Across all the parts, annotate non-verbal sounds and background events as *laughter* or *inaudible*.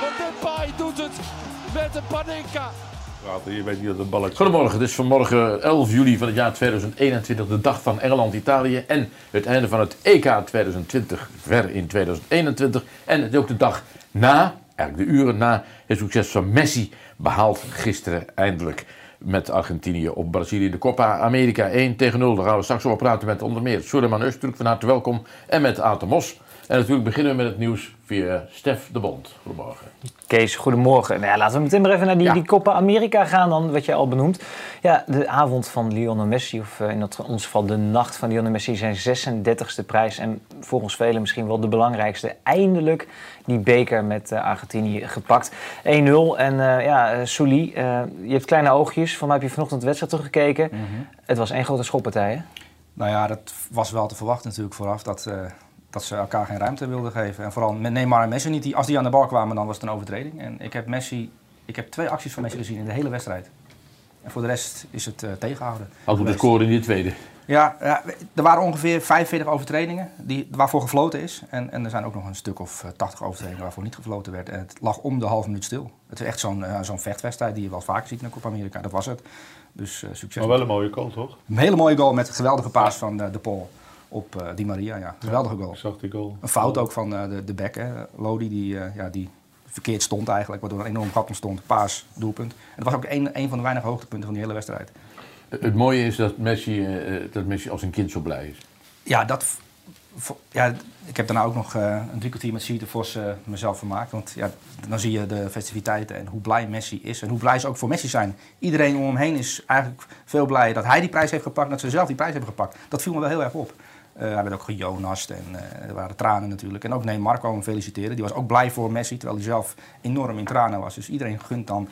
Want Depay doet het met de Panenka. Je weet niet dat het balletje... Goedemorgen, het is vanmorgen 11 juli van het jaar 2021, de dag van Engeland-Italië en het einde van het EK 2020, ver in 2021. En het is ook de dag na, eigenlijk de uren na, het succes van Messi, behaald gisteren eindelijk met Argentinië op Brazilië. De Copa America 1 tegen 0. Daar gaan we straks over praten met onder meer Suleiman Öztürk, van harte welkom, en met Aten Mos. En natuurlijk beginnen we met het nieuws via Stef de Bond. Goedemorgen. Kees, goedemorgen. Nou ja, laten we meteen maar even naar die, Ja. die Copa America gaan dan, wat je al benoemt. Ja, de avond van Lionel Messi, of eh, in dat- ons geval de nacht van Lionel Messi, zijn 36e prijs. En volgens velen misschien wel de belangrijkste. Eindelijk die beker met eh, Argentinië gepakt. 1-0. En eh ja, Souli, eh, je hebt kleine oogjes. Van mij heb je vanochtend de wedstrijd teruggekeken. Mhm. Het was één grote schoppartij, hè? Nou ja, dat was wel te verwachten natuurlijk vooraf dat, eh, dat ze elkaar geen ruimte wilden geven. En vooral met Neymar en Messi niet. Die, als die aan de bal kwamen, dan was het een overtreding. En ik heb Messi, ik heb twee acties van Messi gezien in de hele wedstrijd. En voor de rest is het eh, tegengehouden. Had we de geweest. score in die tweede. Ja, ja, er waren ongeveer 45 overtredingen die, waarvoor gefloten is. En, en er zijn ook nog een stuk of eh, 80 overtredingen waarvoor niet gefloten werd. En het lag om de half minuut stil. Het is echt zo'n eh, zo'n vechtwedstrijd die je wel vaker ziet in de Copa America. Dat was het. Dus eh, succes. Maar wel een mooie goal, toch? Een hele mooie goal met een geweldige paas van eh, De Paul op eh, Di Maria. Ja, geweldige goal. Ik zag die goal. Een fout ook van eh, de, de back, hè. Lodi, die, eh, ja, die verkeerd stond eigenlijk, waardoor een enorm gat ontstond. Paas, doelpunt. En dat was ook een, een van de weinige hoogtepunten van die hele wedstrijd. Het mooie is dat Messi, dat Messi als een kind zo blij is. Ja, dat, ja, ik heb daarna ook nog eh, een drie kwartier met Siete Vos eh, mezelf vermaakt. Want ja, dan zie je de festiviteiten en hoe blij Messi is. En hoe blij ze ook voor Messi zijn. Iedereen om hem heen is eigenlijk veel blij dat hij die prijs heeft gepakt. en Dat ze zelf die prijs hebben gepakt. Dat viel me wel heel erg op. Eh, hij werd ook gejonast en eh, er waren tranen natuurlijk. En ook Neymar kwam hem feliciteren. Die was ook blij voor Messi, terwijl hij zelf enorm in tranen was. Dus iedereen gunt dan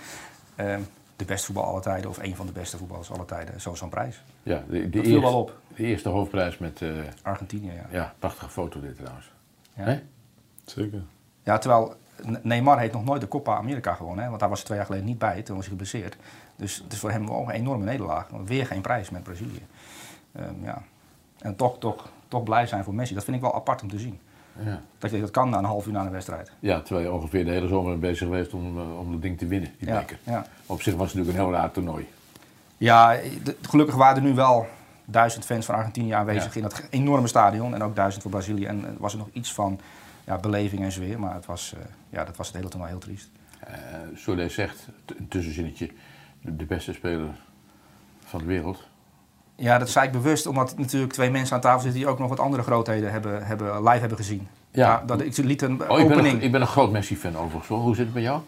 eh, de beste voetbal aller tijden... of een van de beste voetballers aller tijden zo- zo'n prijs. Ja, de, viel wel op. de eerste hoofdprijs met, eh, Argentinië, ja. ja, prachtige foto dit trouwens. Ja. Zeker. Ja, terwijl Ne- Neymar heeft nog nooit de Copa America gewonnen. Hè, want daar was hij twee jaar geleden niet bij. Toen was hij geblesseerd. Dus het is voor hem wel een enorme nederlaag. Weer geen prijs met Brazilië. Ehm, ja. En toch, toch, toch blij zijn voor Messi. Dat vind ik wel apart om te zien. Ja. Dat je dat kan na een half uur na een wedstrijd. ja, terwijl je ongeveer de hele zomer bezig geweest om, eh, om dat ding te winnen, die Ja. Op zich was het natuurlijk een heel raar toernooi. Ja, de- gelukkig waren er nu wel duizend fans van Argentinië aanwezig in dat enorme stadion. En ook duizend voor Brazilië. En er was er nog iets van ja, beleving en sfeer. Maar het was, eh, ja, dat was het hele toernooi heel triest. Eh Soleil zegt, een tussenzinnetje, de beste speler van de wereld. Ja, dat zei ik bewust, omdat natuurlijk twee mensen aan tafel zitten die ook nog wat andere grootheden hebben, hebben, live hebben gezien. Ja. dat, ik liet een Oh, ik ben, opening. een, ik ben een groot Messi-fan overigens. hoor. Hoe zit het bij jou?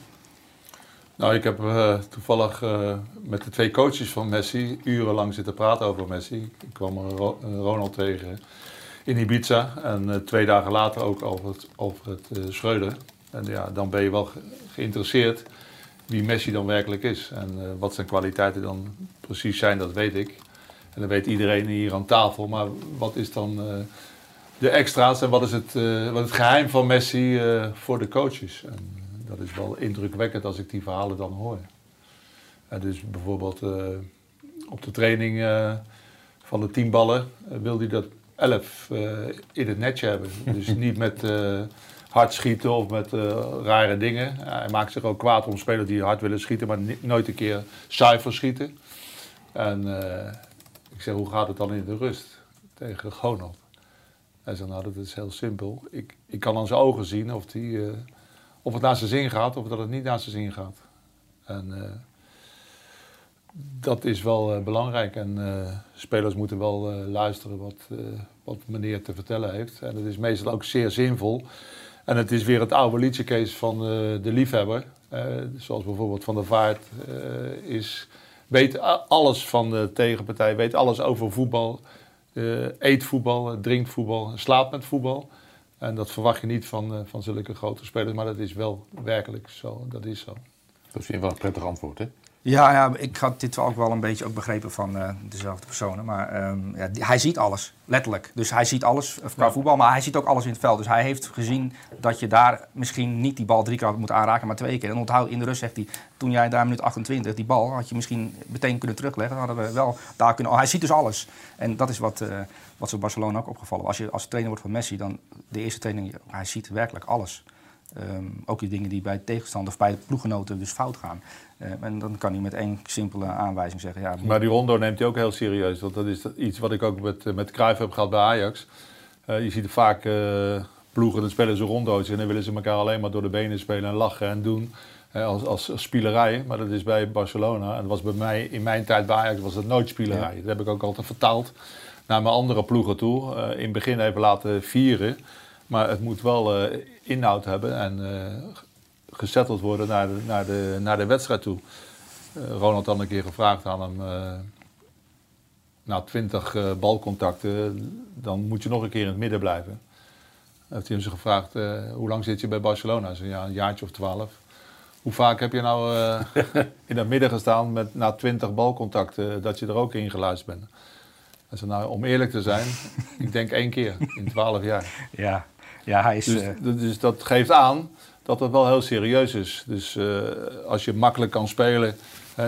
Nou, ik heb eh, toevallig eh, met de twee coaches van Messi urenlang zitten praten over Messi. Ik kwam eh, Ronald tegen in Ibiza en eh, twee dagen later ook over het, over het eh, Schreuder. En ja, dan ben je wel ge- geïnteresseerd wie Messi dan werkelijk is. En eh, wat zijn kwaliteiten dan precies zijn, dat weet ik. En dat weet iedereen hier aan tafel. Maar wat is dan eh, de extra's en wat is het, eh, wat het geheim van Messi eh, voor de coaches? En dat is wel indrukwekkend als ik die verhalen dan hoor. En dus bijvoorbeeld op de training van de tien ballen wil hij dat elf in het netje hebben. *laughs* Dus niet met hard schieten of met rare dingen. hij maakt zich ook kwaad om spelers die hard willen schieten, maar nooit een keer zuiver schieten. En ik zeg, hoe gaat het dan in de rust tegen Ronald? Hij zegt, nou dat is heel simpel. Ik, ik kan aan zijn ogen zien of, die, eh, of het naar zijn zin gaat of dat het niet naar zijn zin gaat. En eh, dat is wel eh, belangrijk. En spelers moeten wel luisteren wat, wat meneer te vertellen heeft. En dat is meestal ook zeer zinvol. En het is weer het oude liedje, Kees, van de liefhebber. Zoals bijvoorbeeld Van der Vaart is, weet alles van de tegenpartij, weet alles over voetbal. eh, eet voetbal, eh, drinkt voetbal, slaapt met voetbal. En dat verwacht je niet van, eh, van zulke grote spelers, maar dat is wel werkelijk zo. Dat is zo. Dat is wel een prettig antwoord, hè? Ja, ja, ik had dit ook wel een beetje ook begrepen van eh, dezelfde personen. Maar ehm, ja, die- hij ziet alles, letterlijk. Dus hij ziet alles eh, qua voetbal, maar hij ziet ook alles in het veld. Dus hij heeft gezien dat je daar misschien niet die bal drie keer moeten aanraken, maar twee keer. En onthoud in de rust zegt hij, toen jij daar minuut 28 die bal had je misschien meteen kunnen terugleggen. Dan hadden we wel daar kunnen. Oh, hij ziet dus alles. En dat is wat, eh wat zo Barcelona ook opgevallen. Als je als trainer wordt van Messi, dan de eerste training, hij ziet werkelijk alles. Ehm, ook die dingen die bij de tegenstander of bij de ploeggenoten dus fout gaan. Eh, en dan kan hij met één simpele aanwijzing zeggen: ja, Maar die Rondo neemt hij ook heel serieus. Want dat is iets wat ik ook met, eh, met Cruijff heb gehad bij Ajax. Eh, je ziet vaak ploegen, dan spelen ze rondo's en dan willen ze elkaar alleen maar door de benen spelen en lachen en doen. eh, als, als spielerij, maar dat is bij Barcelona. En dat was bij mij, in mijn tijd bij Ajax was dat nooit spielerij. Dat heb ik ook altijd vertaald naar mijn andere ploegen toe. In het begin even laten vieren. Maar het moet wel inhoud hebben en gesetteld worden naar de, naar de, naar de wedstrijd toe. Eh, Ronald had een keer gevraagd aan hem. eh, na twintig eh, balcontacten, dan moet je nog een keer in het midden blijven. Heeft hij hem zo gevraagd, hoe lang zit je bij Barcelona? Zei, ja, een jaartje of twaalf. Hoe vaak heb je nou *laughs* in het midden gestaan met na twintig balcontacten dat je er ook in geluisterd bent? Hij zei, nou, om eerlijk te zijn, *laughs* ik denk één keer in twaalf jaar. ja, ja, hij is. Dus, dus dat geeft aan dat het wel heel serieus is. Dus eh, als je makkelijk kan spelen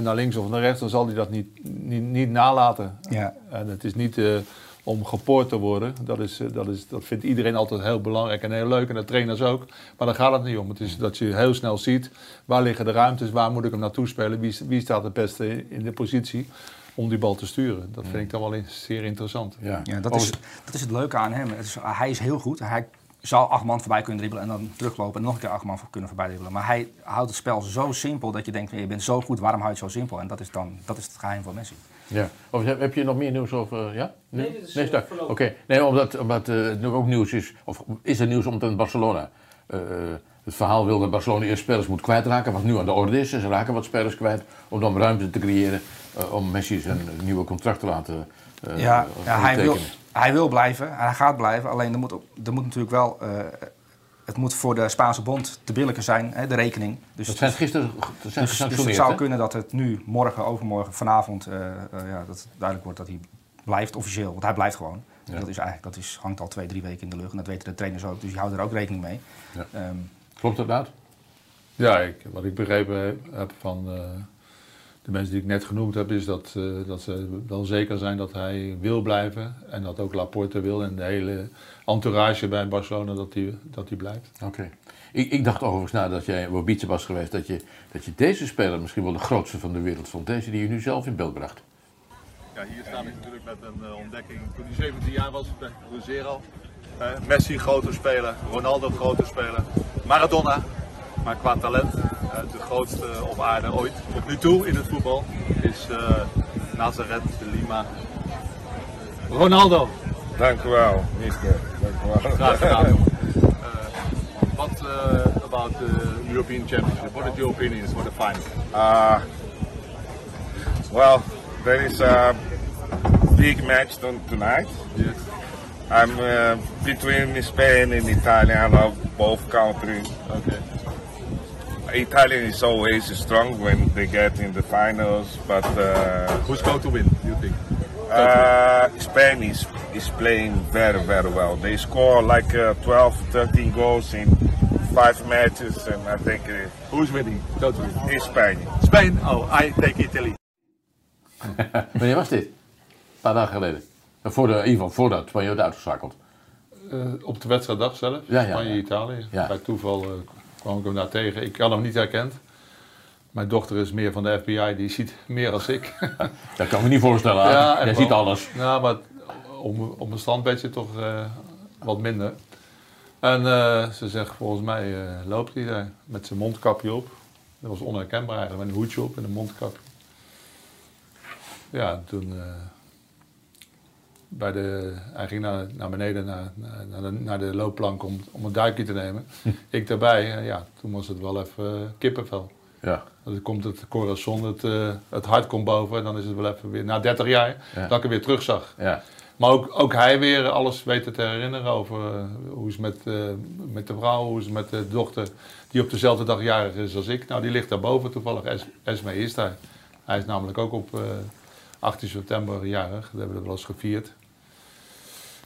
naar links of naar rechts, dan zal hij dat niet, niet, niet nalaten. Ja. En het is niet eh, om gepoord te worden. Dat, is, eh, dat, is, dat vindt iedereen altijd heel belangrijk en heel leuk. En de trainers ook. Maar daar gaat het niet om. Het is dat je heel snel ziet waar liggen de ruimtes, waar moet ik hem naartoe spelen, wie, wie staat het beste in de positie om die bal te sturen. Dat vind ik dan wel zeer interessant. Ja. ja, dat, is, dat is het leuke aan hem. Het is, hij is heel goed. Hij zou acht man voorbij kunnen dribbelen en dan teruglopen en nog een keer acht man voor kunnen voorbij dribbelen. Maar hij houdt het spel zo simpel dat je denkt, je bent zo goed, waarom hou je het zo simpel? En dat is dan dat is het geheim van Messi. Ja. Of heb, je nog meer nieuws over? Ja? Nee, dit is nee, Oké, nee, omdat, omdat eh, het nu ook nieuws is, of is er nieuws omtrent Barcelona? Eh, het verhaal wil dat Barcelona eerst spelers moet kwijtraken, wat nu aan de orde is. Ze raken wat spelers kwijt om dan ruimte te creëren eh, om Messi zijn nieuwe contract te laten eh, Ja, ja hij, wil. Hij wil blijven, hij gaat blijven. Alleen er moet, er moet natuurlijk wel, eh, het moet voor de Spaanse bond te billijken zijn, hè, de rekening. Dus, Dat zijn gisteren dat zijn dus, dus het zou hè? kunnen dat het nu, morgen, overmorgen, vanavond, eh, eh, ja, dat duidelijk wordt dat hij blijft officieel. Want hij blijft gewoon. Ja. Dat, is eigenlijk, dat is, hangt al twee, drie weken in de lucht. En dat weten de trainers ook. Dus die houden er ook rekening mee. Ja. Ehm, Klopt dat? Ja, ik, wat ik begrepen heb van eh, de mensen die ik net genoemd heb, is dat, eh, dat ze wel zeker zijn dat hij wil blijven. En dat ook Laporte wil en de hele entourage bij Barcelona dat hij dat die blijft. Oké. Ik, ik dacht overigens nadat jij op Ibiza was geweest, dat je, dat je deze speler misschien wel de grootste van de wereld vond. Deze die je nu zelf in beeld bracht. Ja, hier sta ik natuurlijk met een eh, ontdekking. Toen hij 17 jaar was, bij Cruzeiro. Eh, Messi grote speler, Ronaldo grote speler, Maradona. Maar qua talent, de grootste op aarde ooit. Tot nu toe in het voetbal is eh Nazareth de Lima. Ronaldo. Dank u wel, mister. Dank u wel. Graag gedaan. *laughs* Uh, what uh, about the European Championship? What are your opinions for the final? Uh, well, there is a big match ton- tonight. Yes. I'm uh, between Spain and Italy. I love both countries. Okay. Italian is always strong when they get in the finals, but uh, Who's going to win, do you think? uh, Spain is, is playing very, very well. They score like uh, 12, 13 goals in five matches, and I think uh, Who's winning? Totally. it's Spain. Spain? Oh, I take Italy. *laughs* Wanneer was dit? Een paar dagen geleden. Eh, Voor de, in ieder geval voordat Spanje werd uitgeschakeld. Eh, op de wedstrijddag zelf, Ja, ja, Spanje-Italië. Ja. Bij toeval eh, kwam ik hem daar tegen. Ik had hem niet herkend. Mijn dochter is meer van de FBI, die ziet meer als ik. *laughs* Dat kan ik me niet voorstellen. Ja, echt Jij wel. ziet alles. Ja, maar om, op een standbedje toch eh, wat minder. En eh, ze zegt, volgens mij eh, loopt hij daar met zijn mondkapje op. Dat was onherkenbaar eigenlijk, met een hoedje op en een mondkapje. Ja, en toen... eh, bij de, hij ging naar, naar beneden, naar, naar, de, naar de loopplank om, om een duikje te nemen. *laughs* Ik daarbij, en ja, toen was het wel even eh, kippenvel. Ja. Dan komt het corazon, het, eh, het hart komt boven en dan is het wel even weer, na 30 jaar, Ja. dat ik hem weer terug zag. Ja. Maar ook, ook hij weer alles weten te herinneren over eh, hoe is het met, eh, met de vrouw, hoe is het met de dochter die op dezelfde dag jarig is als ik. Nou, die ligt daarboven toevallig. Es, Esme is daar. Hij is namelijk ook op eh 18 september jarig. Dat hebben we wel eens gevierd.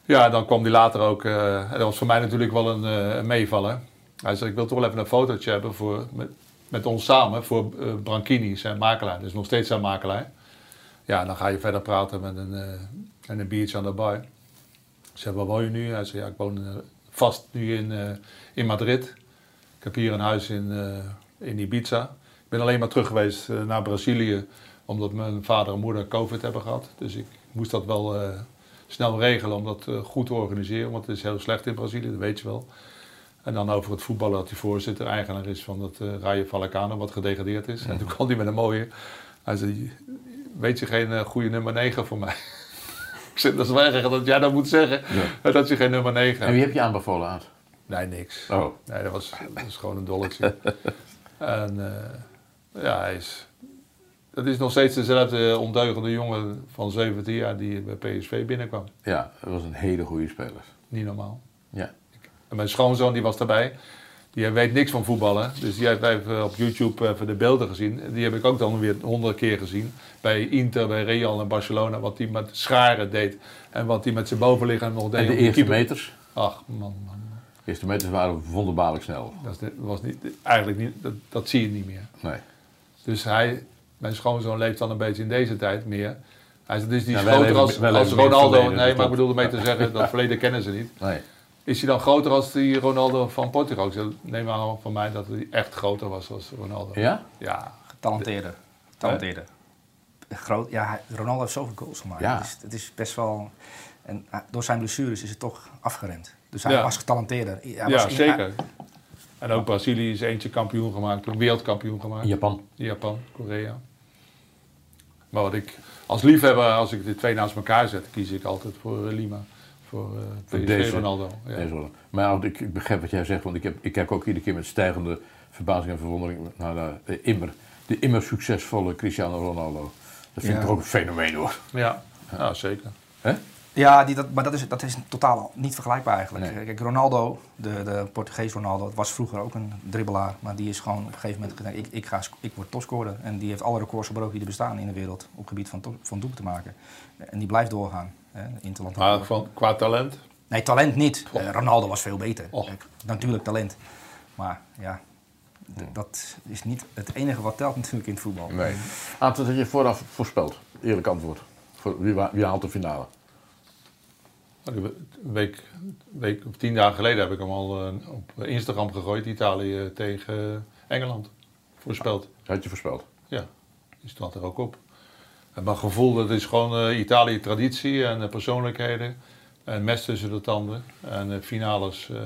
Ja, dan kwam hij later ook. eh, dat was voor mij natuurlijk wel een, een meevaller. Hij zei: Ik wil toch wel even een fotootje hebben voor, met, met ons samen voor eh, Branchini, zijn makelaar. Dus nog steeds zijn makelaar. Ja, dan ga je verder praten met een, en een biertje aan de bar. Ik zei: Waar woon je nu? Hij zei: Ja, ik woon vast nu in, in Madrid. Ik heb hier een huis in, in Ibiza. Ik ben alleen maar terug geweest naar Brazilië, omdat mijn vader en moeder COVID hebben gehad. Dus ik moest dat wel snel regelen om dat eh, goed te organiseren, want het is heel slecht in Brazilië, dat weet je wel. En dan over het voetballen dat hij voorzitter, eigenaar is van het uh, Rayo Vallecano, wat gedegradeerd is. En toen kwam hij met een mooie, hij zei, weet je geen eh, goede nummer 9 voor mij? *laughs* ik zei, dat is wel erg dat jij dat moet zeggen, dat je geen nummer 9 En wie heb je aanbevolen, Aad? Nee, niks. Oh. Nee, dat was, dat was gewoon een dolletje. *laughs* en eh, ja, hij is... Dat is nog steeds dezelfde ondeugende jongen van 17 jaar die bij PSV binnenkwam. Ja, dat was een hele goede speler. Niet normaal. Ja. En mijn schoonzoon die was daarbij. Die weet niks van voetballen. Dus die heeft even op YouTube even de beelden gezien. Die heb ik ook dan weer honderd keer gezien. Bij Inter, bij Real en Barcelona. Wat hij met scharen deed. En wat hij met zijn bovenlichaam nog deed. En de eerste meters? Ach, man, man. De eerste meters waren wonderbaarlijk snel. Dat was niet, eigenlijk niet, dat, dat zie je niet meer. Nee. Dus hij, mijn schoonzoon leeft dan een beetje in deze tijd meer. Hij is dus die Ja, is groter leven- als, Ronaldo. verleden, nee, dus maar ik dat- bedoelde mee te *laughs* zeggen, dat verleden kennen ze niet. Nee. Is hij dan groter als die Ronaldo van Portugal? Ik zeg, Neem aan van mij dat hij echt groter was als Ronaldo. Ja? Ja. Getalenteerder. Getalenteerder. Groot, ja, Ronaldo heeft zoveel goals gemaakt. Ja. Het, is, het is best wel... En ah, door zijn blessures is het toch afgeremd. Dus hij Ja. was getalenteerder. Hij ja, was in- zeker. En ook Brazilië is eentje kampioen gemaakt, een wereldkampioen gemaakt. Japan. Japan, Korea. Maar wat ik als liefhebber, als ik de twee naast elkaar zet, kies ik altijd voor eh, Lima. Voor eh Voor deze- Ronaldo. Ja. Deze. Maar ik, ik begrijp wat jij zegt, want ik, heb, ik kijk ook iedere keer met stijgende verbazing en verwondering naar de, de immer, de immer succesvolle Cristiano Ronaldo. Dat vind ik toch ook een fenomeen hoor. Ja, ja zeker. Hè? Ja, die, dat, maar dat is, dat is totaal niet vergelijkbaar eigenlijk. Nee. Kijk, Ronaldo, de, de Portugees Ronaldo, was vroeger ook een dribbelaar. Maar die is gewoon op een gegeven moment gedacht, ik, ik, ga, ik word topscorer. En die heeft alle records gebroken die er bestaan in de wereld op het gebied van, van te maken. En die blijft doorgaan. Hè, Interland. Maar van, qua talent, Nee, talent niet. Eh, Ronaldo was veel beter. Kijk, natuurlijk talent. Maar ja, d- dat is niet het enige wat telt natuurlijk in het voetbal. Nee. Wat had je vooraf voorspeld? Eerlijk antwoord. Voor, wie, wie haalt de finale? Een week, week of tien dagen geleden heb ik hem al eh, op Instagram gegooid, Italië tegen Engeland. Voorspeld. Dat had je voorspeld. Ja, die staat er ook op. En mijn gevoel, dat is gewoon eh, Italië traditie en eh, persoonlijkheden. En mes tussen de tanden. En eh, finales. eh,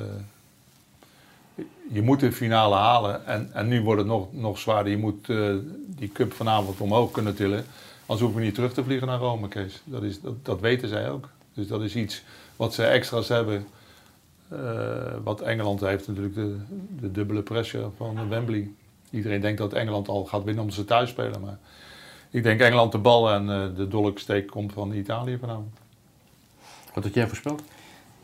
je moet de finale halen. En, en nu wordt het nog, nog zwaarder. Je moet eh, die cup vanavond omhoog kunnen tillen. Anders hoeven we niet terug te vliegen naar Rome, Kees. Dat, is, dat, dat weten zij ook. Dus dat is iets wat ze extra's hebben. eh, wat Engeland heeft natuurlijk de, de dubbele pressure van Wembley. Iedereen denkt dat Engeland al gaat winnen omdat ze thuis spelen. Maar ik denk Engeland de bal en eh, de dolksteek komt van Italië vanavond. Wat had jij voorspeld?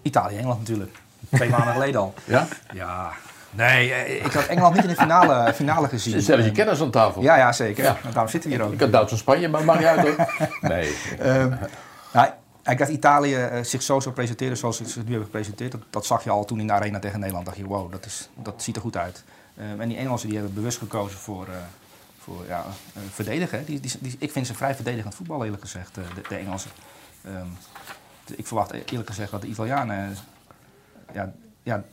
Italië, Engeland natuurlijk. Twee maanden *laughs* geleden al. Ja? Ja. Nee, eh, ik had Engeland niet in de finale, finale gezien. Stel je Eh, kennis aan tafel. Ja, ja, zeker. Ja. En Daarom zitten we hier ook. Ik had Duitsland-Spanje, maar maakt niet uit hoor. *laughs* Nee. *laughs* Ehm, nou, ik dat Italië eh, zich zo zou presenteren zoals ze zich nu hebben gepresenteerd, dat, zag je al toen in de arena tegen Nederland. dacht je, wow, dat, is, dat ziet er goed uit. Ehm, en die Engelsen die hebben bewust gekozen voor, eh, voor ja, eh, verdedigen. Die, die, ik vind ze vrij verdedigend voetbal, eerlijk gezegd, de, de Engelsen. Ehm, ik verwacht eerlijk gezegd dat de Italianen ja, ja,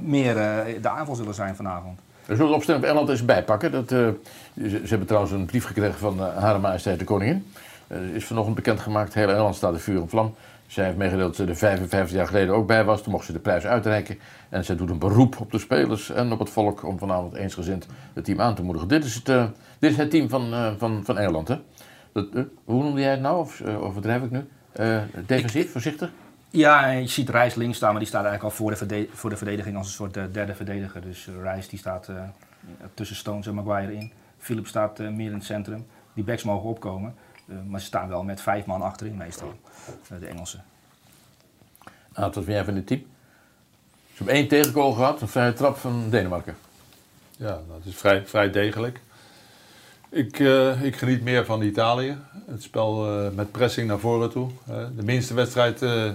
meer de aanval zullen zijn vanavond. We zullen de opstelling op Engeland eens bijpakken. Dat, ze, ze hebben trouwens een brief gekregen van Hare Majesteit de Koningin. Uh, is vanochtend bekendgemaakt. Heel Engeland staat in vuur en vlam. Zij heeft meegedeeld dat ze er 55 jaar geleden ook bij was. Toen mocht ze de prijs uitreiken. En zij doet een beroep op de spelers en op het volk om vanavond eensgezind het team aan te moedigen. Dit is het, uh, dit is het team van, uh, van, van Engeland. Hè? Dat, hoe noemde jij het nou? Of overdrijf ik nu? defensief, voorzichtig? Ja, je ziet Reis links staan, maar die staat eigenlijk al voor de, verde voor de verdediging als een soort derde verdediger. Dus Reis die staat tussen Stones en Maguire in. Philip staat meer in het centrum. Die backs mogen opkomen, maar ze staan wel met vijf man achterin meestal, uh, de Engelsen. Ah, wat vind jij van dit team? Ze hebben één tegengoal gehad, een vrije trap van Denemarken. Ja, dat is vrij, vrij degelijk. Ik, eh, ik geniet meer van Italië. Het spel eh, met pressing naar voren toe. Eh, de minste wedstrijd, eh,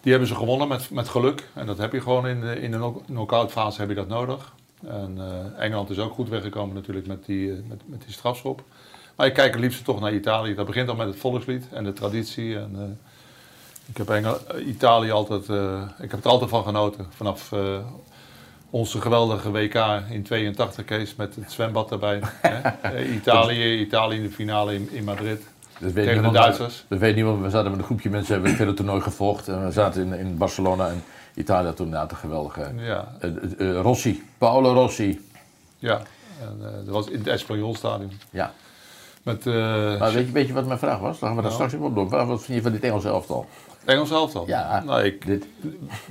die hebben ze gewonnen met, met geluk. En dat heb je gewoon in de, in de knock- knock-out fase heb je dat nodig. En eh, Engeland is ook goed weggekomen natuurlijk met die, eh, met, met die strafschop. Maar ik kijk het liefst toch naar Italië. Dat begint al met het volkslied en de traditie. En, eh, ik heb Engel, eh, Italië altijd, eh, ik heb er altijd van genoten. Vanaf onze geweldige WK in 82 Kees met het zwembad erbij. hè. *laughs* Italië, Italië in de finale in, in Madrid. Dat weet Tegen de Duitsers. Dat weet niemand. We zaten met een groepje mensen, hebben het hele toernooi gevolgd. En we zaten in, in Barcelona en Italië toen inderdaad een geweldige... Ja, Rossi, Paolo Rossi. ja. En, dat was in het Espanyol-stadion. Ja. Met eh Maar weet je, weet je wat mijn vraag was? Dan gaan we daar Nou. straks even op door. Wat vind je van dit Engelse elftal? Engels elftal. Ja. Nou, ik, Dit,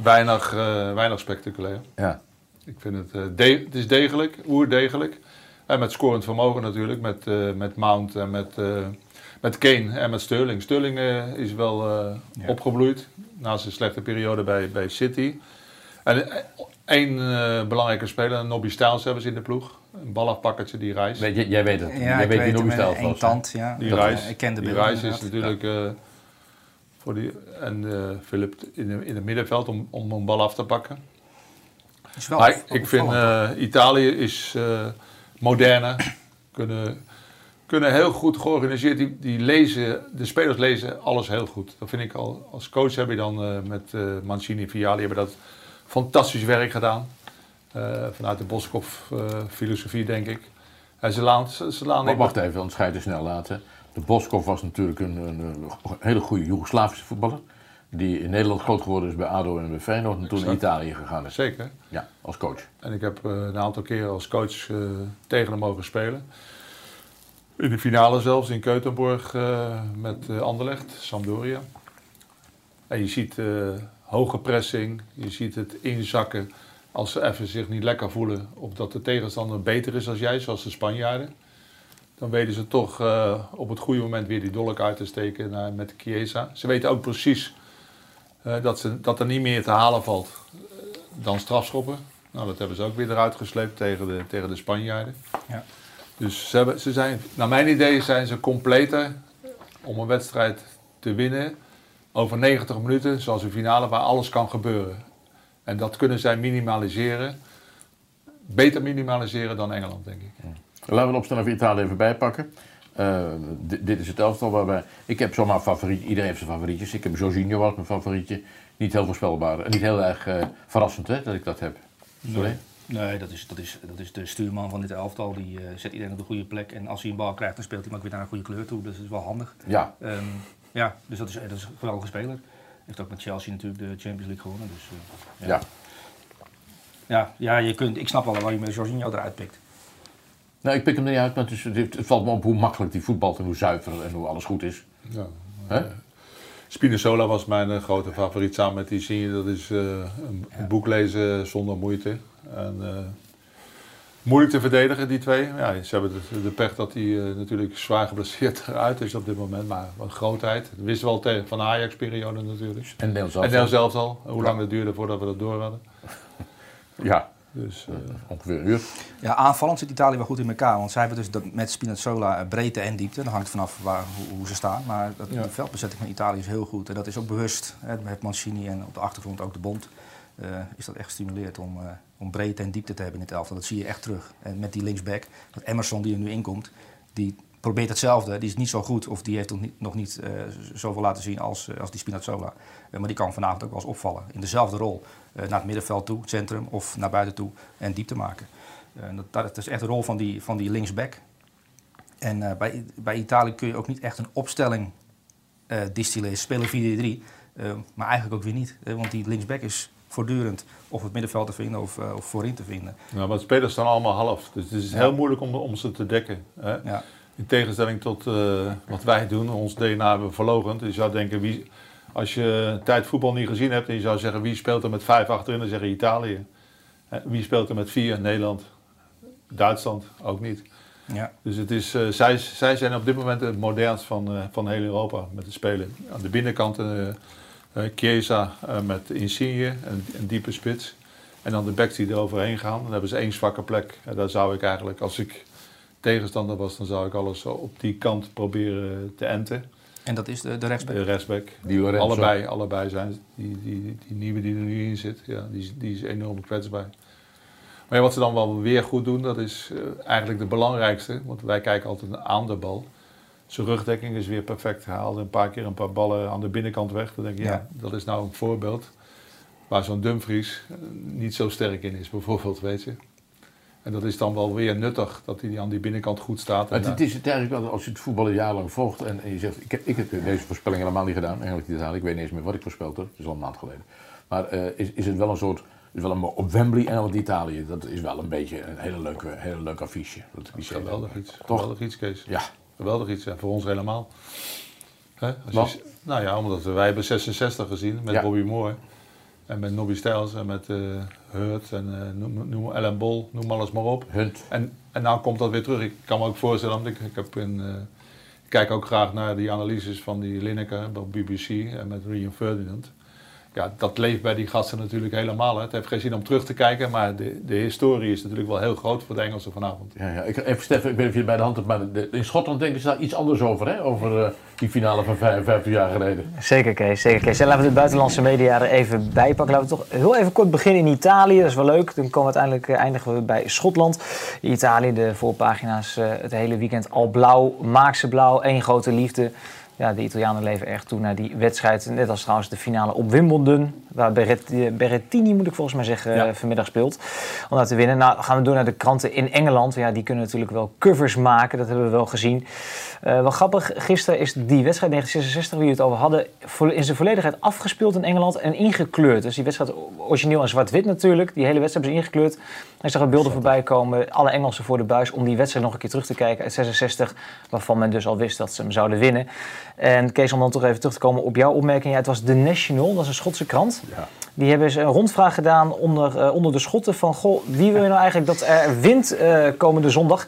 weinig, eh, weinig spectaculair. ja. Ik vind het, eh, de- het is degelijk, oerdegelijk. En met scorend vermogen natuurlijk, met, met Mount en met, met Kane en met Sterling. Sterling is wel Ja. opgebloeid na zijn slechte periode bij, bij City. En één eh, belangrijke speler, Nobby Styles hebben ze in de ploeg. Een balafpakkertje die. Weet je, jij weet het. Ja, jij weet het, Nobby was. tand, ja. Die Dat, reis, ik ken de die reis is inderdaad. natuurlijk eh, voor die, en eh Philip in, de- in het middenveld om, om een bal af te pakken. Is wel Maar ik vind eh, Italië is eh moderner, kunnen, kunnen heel goed georganiseerd. Die, die lezen, de spelers lezen alles heel goed. Dat vind ik al. Als coach heb je dan eh, met eh, Mancini en Viali hebben dat fantastisch werk gedaan. Eh, vanuit de Boskov-filosofie, denk ik. En ze laan, ze, ze laan Maar wacht even, je te snel laten. De Boskov was natuurlijk een, een, een hele goede Joegoslavische voetballer. Die in Nederland groot geworden is bij ADO en bij Feyenoord. En toen naar. Italië gegaan is. Zeker. Ja, als coach. En ik heb eh, een aantal keren als coach eh, tegen hem mogen spelen. In de finale zelfs in Keutenborg eh, met eh, Anderlecht, Sampdoria. En je ziet eh, hoge pressing, je ziet het inzakken als ze even zich niet lekker voelen. Of dat de tegenstander beter is als jij, zoals de Spanjaarden. Dan weten ze toch eh, op het goede moment weer die dolk uit te steken met de Chiesa. Ze weten ook precies eh, dat, ze, dat er niet meer te halen valt dan strafschoppen. Nou, dat hebben ze ook weer eruit gesleept tegen de, tegen de Spanjaarden. Ja. Dus ze, hebben, ze zijn, naar mijn idee zijn ze completer om een wedstrijd te winnen over 90 minuten, zoals een finale, waar alles kan gebeuren. En dat kunnen zij minimaliseren. Beter minimaliseren dan Engeland, denk ik. Laten we de opstelling van Italië even bijpakken. Eh, dit, is het elftal waarbij... Ik heb zomaar favoriet. Iedereen heeft zijn favorietjes. Ik heb Jorginho als mijn favorietje. Niet heel voorspelbaar. En niet heel erg eh, verrassend hè, dat ik dat heb. Sorry? Nee, dat is, dat, is, dat is de stuurman van dit elftal. Die eh, zet iedereen op de goede plek. En als hij een bal krijgt, dan speelt hij hem ook weer naar een goede kleur toe. Dus dat is wel handig. Ja. Ehm, ja, dus dat is, dat is een geweldige speler. Heeft ook met Chelsea natuurlijk de Champions League gewonnen. Dus, eh, ja. ja, ja je kunt, ik snap wel waar je met Jorginho eruit pikt. Nou, ik pik hem er niet uit, maar het, is, het valt me op hoe makkelijk die voetbalt en hoe zuiver en hoe alles goed is. Ja. Hè? Spinazzola was mijn eh, grote favoriet samen met Insigne. Dat is eh, een, een boek lezen zonder moeite. En, eh, moeilijk te verdedigen, die twee. Ja, ze hebben de, de pech dat hij eh, natuurlijk zwaar geblesseerd *laughs* eruit is op dit moment. Maar wat grootheid. Dat wisten we al tegen, van de Ajax-periode natuurlijk. En dan zelfs al. Hoe lang het duurde voordat we dat door hadden. *laughs* Ja, Dus, eh, ongeveer een uur. Ja, aanvallend zit Italië wel goed in elkaar. Want zij hebben dus dat met Spinazzola eh, breedte en diepte. Dat hangt vanaf waar, hoe, hoe ze staan. Maar dat, Ja. de veldbezetting van Italië is heel goed. En dat is ook bewust. Hè, met Mancini en op de achtergrond ook de Bond. eh, is dat echt gestimuleerd om, eh, om breedte en diepte te hebben in het elftal. Dat zie je echt terug. En met die linksback, dat Emerson die er nu inkomt, die probeert hetzelfde. Die is niet zo goed of die heeft nog niet, eh, zoveel laten zien als, eh, als die Spinazzola. Eh, maar die kan vanavond ook wel eens opvallen. In dezelfde rol. naar het middenveld toe, centrum of naar buiten toe en diepte maken. En dat, dat is echt de rol van die, van die linksback. En bij, bij Italië kun je ook niet echt een opstelling distilleren. Spelen 4-3, eh, maar eigenlijk ook weer niet. want die linksback is voortdurend of het middenveld te vinden of, eh, of voorin te vinden. nou, maar de spelers staan allemaal half. Dus het is heel moeilijk om, om ze te dekken. Hè? Ja. In tegenstelling tot eh, wat wij doen, ons DNA hebben we verlogend. Je zou denken, wie, als je een tijd voetbal niet gezien hebt en je zou zeggen wie speelt er met vijf achterin, dan zeg je Italië. Wie speelt er met vier? Nederland. Duitsland ook niet. Ja. Dus het is, eh, zij, zij zijn op dit moment het modernst van, van heel Europa met het spelen. Aan de binnenkant Chiesa eh, met Insigne, een, een diepe spits. En dan de backs die er overheen gaan. Dan hebben ze één zwakke plek. En daar zou ik eigenlijk, als ik tegenstander was, dan zou ik alles zo op die kant proberen te enten. En dat is de, de rechtsback. De rechtsback. Die Lorenzo. Allebei, allebei zijn die, die, die nieuwe die er nu in zit, ja, die, is- die is enorm kwetsbaar. Maar ja, wat ze dan wel weer goed doen, dat is eh, eigenlijk de belangrijkste. Want wij kijken altijd aan de bal. Zijn rugdekking is weer perfect. Hij haalde een paar keer een paar ballen aan de binnenkant weg. Dan denk je, ja, Ja. dat is nou een voorbeeld. Waar zo'n Dumfries eh, niet zo sterk in is, bijvoorbeeld, weet je. En dat is dan wel weer nuttig, dat hij aan die binnenkant goed staat. En Het, is het eigenlijk wel, als je het voetbal een jaar lang volgt en, en je zegt, ik heb, ik heb deze voorspelling helemaal niet gedaan, eigenlijk niet gedaan. Ik weet niet eens meer wat ik voorspeld heb, het is al een maand geleden. Maar eh, is, is het wel een soort, is wel een, op Wembley en op Italië, dat is wel een beetje een hele leuke, hele leuk affiche. Dat is Geweldig iets. Toch? Geweldig iets, Kees. Ja, Geweldig iets, ja, voor ons helemaal. Hè? Als je nou ja, omdat we, wij hebben 66 gezien met Ja. Bobby Moore. En met Nobby Styles en met eh Hurt en eh, noem, noem Ellen Bol, noem alles maar op. Hunt. En, en nou komt dat weer terug. Ik kan me ook voorstellen, want ik, ik, heb een, eh, ik kijk ook graag naar die analyses van die Lineker op BBC en met Rian Ferdinand. Ja, dat leeft bij die gasten natuurlijk helemaal. Hè. Het heeft geen zin om terug te kijken, maar de, de historie is natuurlijk wel heel groot voor de Engelsen vanavond. Ja, ja. Ik, even Stefan, ik weet niet of je het bij de hand hebt, maar de- in Schotland denken ze daar iets anders over, hè? Over eh, die finale van 55 jaar geleden. Zeker Kees, zeker Kees. En laten we de buitenlandse media er even bij pakken. Laten we toch heel even kort beginnen in Italië. Dat is wel leuk. Dan komen we uiteindelijk eh, eindigen we bij Schotland. Italië, de voorpagina's eh, het hele weekend al blauw. Maak ze blauw, één grote liefde. Ja, de Italianen leven erg toe naar die wedstrijd. Net als trouwens de finale op Wimbledon. Waar Berrettini, moet ik volgens mij zeggen, Ja. eh, vanmiddag speelt. Om daar te winnen. Nou gaan we door naar de kranten in Engeland. Ja, die kunnen natuurlijk wel covers maken. Dat hebben we wel gezien. Eh, wel grappig, gisteren is die wedstrijd 1966, waar jullie het over hadden, in zijn volledigheid afgespeeld in Engeland en ingekleurd. Dus die wedstrijd origineel in zwart-wit natuurlijk. Die hele wedstrijd ze ingekleurd. Ik zag er beelden voorbij komen, alle Engelsen voor de buis, om die wedstrijd nog een keer terug te kijken uit 66, waarvan men dus al wist dat ze hem zouden winnen. En Kees, om dan toch even terug te komen op jouw opmerking. Ja, het was The National, dat is een Schotse krant. Ja. Die hebben ze een rondvraag gedaan onder, eh, onder de Schotten van... Goh, wie wil je nou eigenlijk dat er wint eh, komende zondag? 83%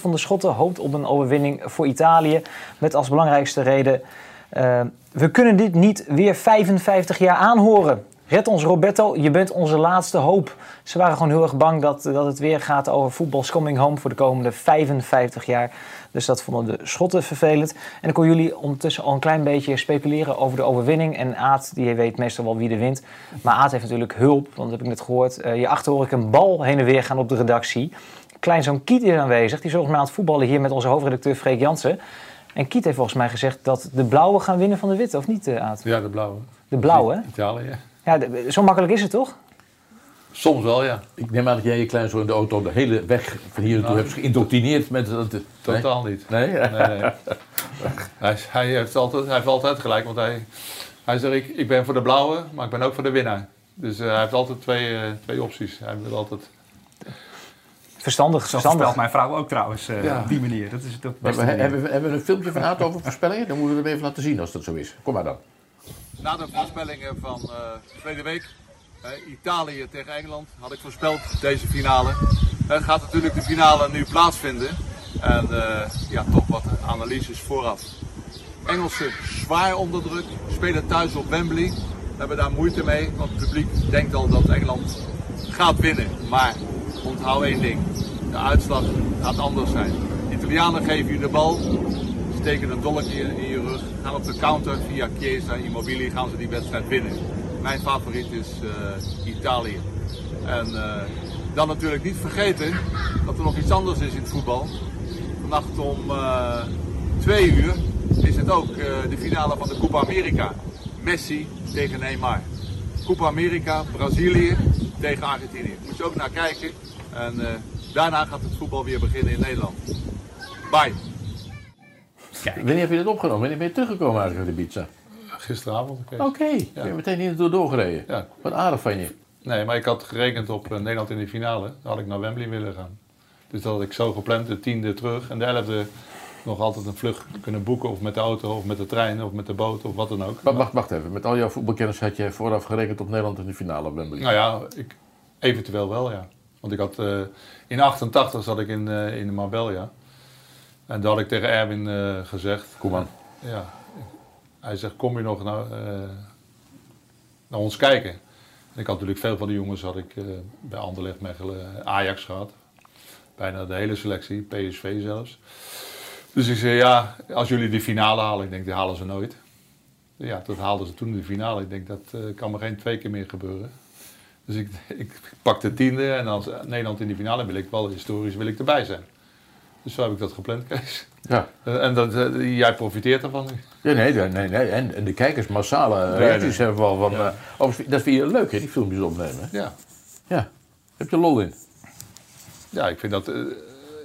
van de Schotten hoopt op een overwinning voor Italië. Met als belangrijkste reden... eh, we kunnen dit niet weer 55 jaar aanhoren. Red ons Roberto, je bent onze laatste hoop. Ze waren gewoon heel erg bang dat, dat het weer gaat over voetbal's coming home... voor de komende 55 jaar. Dus dat vonden de Schotten vervelend. En dan kon jullie ondertussen al een klein beetje speculeren over de overwinning. En Aad, die weet meestal wel wie er wint. Maar Aad heeft natuurlijk hulp, want dat heb ik net gehoord. Eh je achter hoor ik een bal heen en weer gaan op de redactie. Kleinzoon Kiet is aanwezig. Die is volgens mij aan het voetballen hier met onze hoofdredacteur Freek Jansen. En Kiet heeft volgens mij gezegd dat de blauwe gaan winnen van de witte, of niet eh, Aad? Ja, de blauwe. De blauwe? Italië, ja. Zo makkelijk is het toch? Soms wel, ja. Ik neem aan dat jij je kleinzoon in de auto de hele weg van hier naartoe Nou. hebt geïndoctrineerd met... dat. nee? Totaal niet. Nee? Nee, nee. *laughs* hij, hij, heeft altijd, hij heeft altijd gelijk, want hij, hij zegt ik, ik ben voor de blauwe, maar ik ben ook voor de winnaar. Dus eh, hij heeft altijd twee, eh, twee opties. Hij wil altijd... Verstandig, Zo verstandig. mijn vrouw ook trouwens, eh, Ja. op die manier. Dat is de We, beste we- manier. hebben, we, hebben we een filmpje van Aad over voorspellingen? Dan moeten we hem even laten zien als dat zo is. Kom maar dan. Na de voorspellingen van uh, tweede week, Italië tegen Engeland, had ik voorspeld deze finale. Uh, gaat natuurlijk de finale nu plaatsvinden. En uh, ja, toch wat analyses vooraf. Engelsen zwaar onder druk, spelen thuis op Wembley. We hebben daar moeite mee, want het publiek denkt al dat Engeland gaat winnen. Maar onthoud één ding, de uitslag gaat anders zijn. Italianen geven je de bal, steken een dolkje in je rug, gaan op de counter via Chiesa, Immobile, gaan ze die wedstrijd winnen. Mijn favoriet is uh, Italië. En uh, dan natuurlijk niet vergeten dat er nog iets anders is in het voetbal. Vannacht om uh, twee uur is het ook de finale van de Copa America. Messi tegen Neymar. Copa America, Brazilië tegen Argentinië. Moet je ook naar kijken. En daarna gaat het voetbal weer beginnen in Nederland. Bye. Wanneer heb je dat opgenomen? Wanneer ben je teruggekomen uit de pizza? Gisteravond. Oké, okay. ja. je meteen hier door doorgereden. Ja. Wat aardig van je. Nee, maar ik had gerekend op uh, Nederland in de finale. Dan had ik naar Wembley willen gaan. Dus dat had ik zo gepland, de tiende terug en de elfde nog altijd een vlucht kunnen boeken. Of met de auto, of met de trein, of met de boot, of wat dan ook. Maar wacht, wacht even. Met al jouw voetbalkennis had je vooraf gerekend op Nederland in de finale op Wembley? Nou ja, ik, eventueel wel, ja. Want ik had, uh, in 88 zat ik in, uh, in Marbella. En daar had ik tegen Erwin uh, gezegd. Kom aan. Ja, Hij zegt, kom je nog naar, eh, naar ons kijken? En ik had natuurlijk veel van die jongens had ik, eh, bij Anderlecht, Mechelen, Ajax gehad. Bijna de hele selectie, PSV zelfs. Dus ik zei, ja, als jullie de finale halen, ik denk, die halen ze nooit. Ja, dat haalden ze toen de finale. Ik denk, dat eh, kan maar geen twee keer meer gebeuren. Dus ik, *laughs* ik pak de tiende en als Nederland in die finale wil ik wel historisch wil ik erbij zijn. Dus zo heb ik dat gepland, Kees. Ja. Eh, En dat, eh, jij profiteert ervan nu. Ja, nee, nee, nee. En, en de kijkers massale reacties nee. hebben wel van... Ja. eh, dat vind je leuk, hè, die filmpjes opnemen. Ja. Ja. Heb je lol in? Ja, ik vind, dat,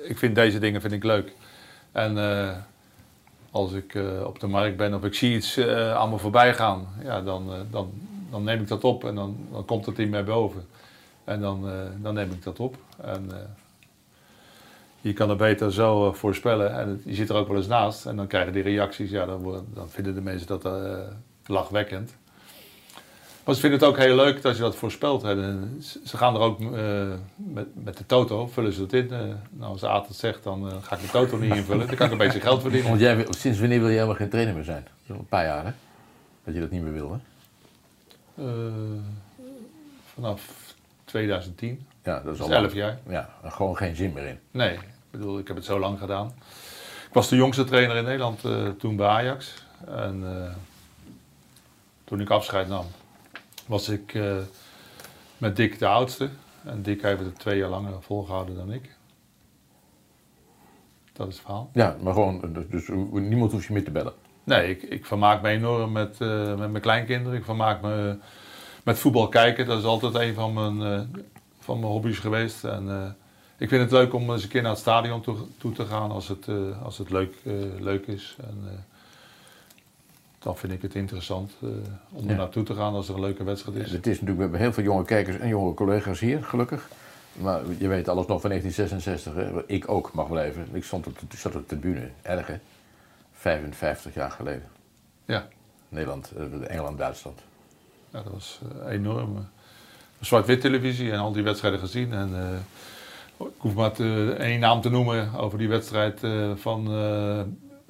ik vind deze dingen vind ik leuk. En als ik op de markt ben of ik zie iets aan me voorbij gaan, ja, dan, dan, dan neem ik dat op en dan, dan komt het in mij boven. En dan, dan neem ik dat op. En je kan het beter zo eh, voorspellen. En je zit er ook wel eens naast. En dan krijgen die reacties, ja, dan, dan vinden de mensen dat eh, lachwekkend. Maar ze vinden het ook heel leuk dat je dat voorspelt. En ze- gaan er ook eh, met, met de toto, vullen ze het in. nou, als Aad het zegt, dan ga ik de toto niet invullen. Dan kan ik een beetje geld verdienen. Want jij, wil- sinds wanneer wil jij helemaal geen trainer meer zijn? Dat een paar jaar, hè? Dat je dat niet meer wil, hè? Eh, vanaf 2010, Ja, dat is dat al is 11 lang. jaar. Ja, gewoon geen zin meer in. Nee, bedoel, ik heb het zo lang gedaan. Ik was de jongste trainer in Nederland eh, toen bij Ajax. En eh, toen ik afscheid nam, was ik eh, met Dick de oudste. En Dick heeft het twee jaar langer volgehouden dan ik. Dat is het verhaal. Ja, maar gewoon, dus, dus niemand hoeft je meer te bellen. Nee, ik, ik vermaak me enorm met, met mijn kleinkinderen. Ik vermaak me met voetbal kijken. Dat is altijd een van mijn, van mijn hobby's geweest. En, ik vind het leuk om eens een keer naar het stadion toe, toe te gaan als het, eh, als het leuk, eh, leuk is. En, eh, dan vind ik het interessant om er naartoe te gaan als er een leuke wedstrijd is. Het is natuurlijk, we hebben heel veel jonge kijkers en jonge collega's hier, gelukkig. Maar je weet alles nog van 1966, hè? ik ook, mag even. Ik stond op de, zat op de tribune, erg hè? 55 jaar geleden. Ja. Nederland, Engeland, Duitsland. Ja, dat was enorm. Zwart-wit televisie en al die wedstrijden gezien. En, ik hoef maar te- één naam te noemen over die wedstrijd eh, van, eh,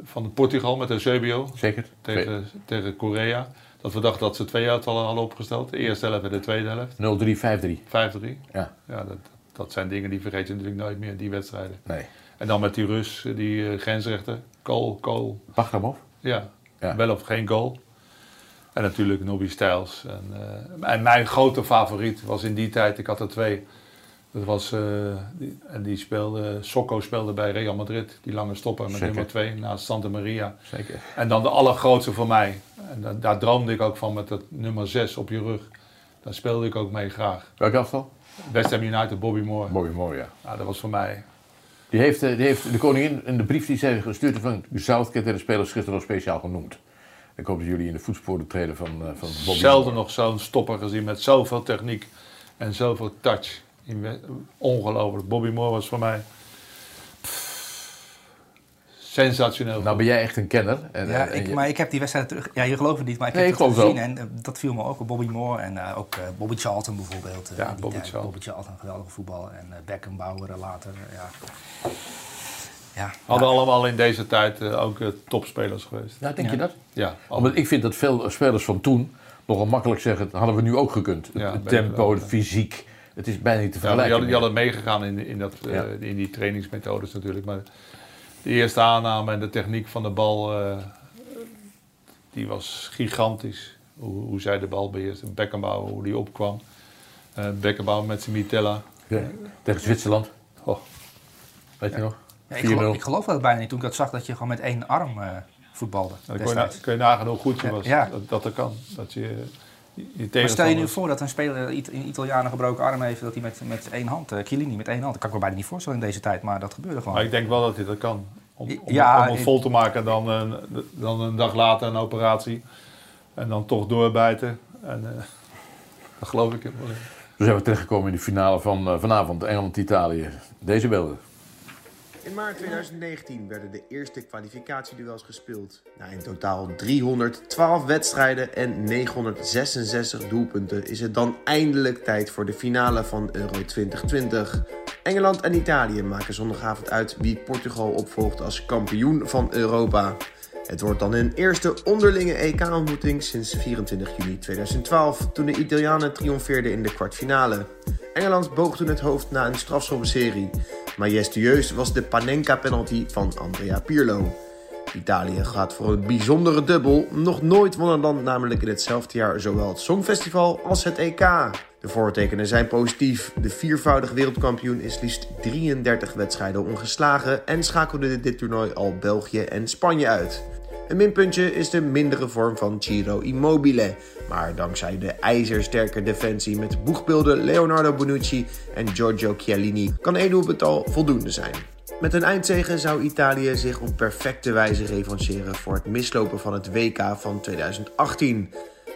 van Portugal met Eusebio Zeker? tegen, tegen Korea. Dat we dachten dat ze twee uitvallen hadden opgesteld. De eerste helft en de tweede helft. 0-3, 5-3. 5-3. Ja, Ja, dat, dat zijn dingen die vergeet je natuurlijk nooit meer, die wedstrijden. nee. En dan met die Rus, die eh, grensrechter. Kool, Kool. Bagramov? Ja, Ja. wel of geen goal. En natuurlijk Nobby Styles. En, en mijn grote favoriet was in die tijd, ik had er twee. Dat was, eh, die, en die speelde, Socco speelde bij Real Madrid, die lange stopper met Zeker. nummer twee naast Santa Maria. Zeker. En dan de allergrootste voor mij, en da- daar droomde ik ook van met dat nummer 6 op je rug. Daar speelde ik ook mee graag. Welk aftal? West Ham United, Bobby Moore. Mooi, mooi, ja. Ja, dat was voor mij. Die heeft, eh, die heeft de koningin in de brief die zij gestuurd van Southgate en de spelers gisteren nog speciaal genoemd. Ik hoop dat jullie in de voetsporen treden van, eh, van Bobby Zelden Moore. nog zo'n stopper gezien met zoveel techniek en zoveel touch. Ongelooflijk. Bobby Moore was voor mij pff, sensationeel. Nou ben jij echt een kenner. En, Ja, en- en ik, je- maar ik heb die wedstrijd terug. Ja, je gelooft het niet, maar ik Nee, heb ik het gezien. wel. En eh, dat viel me ook op Bobby Moore en eh, ook eh, Bobby Charlton bijvoorbeeld. eh, Ja, die Bobby. Charlton. Bobby Charlton, geweldige voetbal. En uh, Beckenbauer later. ja. Ja. Hadden allemaal in deze tijd ook topspelers geweest. ja, denk je dat? Ja, Omdat ik vind dat veel spelers van toen nogal makkelijk zeggen, dat hadden we nu ook gekund. Het- Ja, tempo, wel, het fysiek. Het is bijna niet te vergelijken. hadden, die hadden meegegaan in, in, dat, eh, in die trainingsmethodes natuurlijk. Maar de eerste aanname en de techniek van de bal, eh, die was gigantisch. Hoe, hoe zij de bal beheerste. Beckenbauer, hoe die opkwam. Eh Beckenbauer met zijn Mitella. Ja, tegen Zwitserland, Oh, weet je nog? Ja, ik, 4-0. geloof, ik geloof dat bijna niet toen ik dat zag dat je gewoon met één arm eh, voetbalde. dan kun je, kun je nagaan hoe goed je Ja, was. ja. Dat, dat er kan. Dat je Maar stel je nu voor dat een speler een Italiaan een gebroken arm heeft, dat hij met, met één hand, uh, Chiellini met één hand, dat kan ik me bijna niet voorstellen in deze tijd, maar dat gebeurde gewoon. Maar ik denk wel dat hij dat kan. Om, om, Ja, om het vol te maken en dan, een- dan een dag later een operatie. En dan toch doorbijten. En, eh, dat geloof ik in. Zo zijn we terechtgekomen in de finale van eh, vanavond, Engeland-Italië. Deze beelden. In maart 2019 werden de eerste kwalificatieduels gespeeld. Na in totaal 312 wedstrijden en 966 doelpunten is het dan eindelijk tijd voor de finale van Euro 2020. Engeland en Italië maken zondagavond uit wie Portugal opvolgt als kampioen van Europa. Het wordt dan hun eerste onderlinge EK-ontmoeting sinds 24 juni 2012, toen de Italianen triomfeerden in de kwartfinale. Engeland boog toen het hoofd na een strafschoppenserie. Majestueus was de Panenka-penalty van Andrea Pirlo. Italië gaat voor een bijzondere dubbel. Nog nooit won een land namelijk in hetzelfde jaar zowel het Songfestival als het EK. De voortekenen zijn positief. De viervoudig wereldkampioen is liefst 33 wedstrijden ongeslagen en schakelde dit toernooi al België en Spanje uit. Een minpuntje is de mindere vorm van Ciro Immobile. Maar dankzij de ijzersterke defensie met boegbeelden Leonardo Bonucci en Giorgio Chiellini kan Edu Betal voldoende zijn. Met een eindzege zou Italië zich op perfecte wijze revancheren voor het mislopen van het WK van 2018.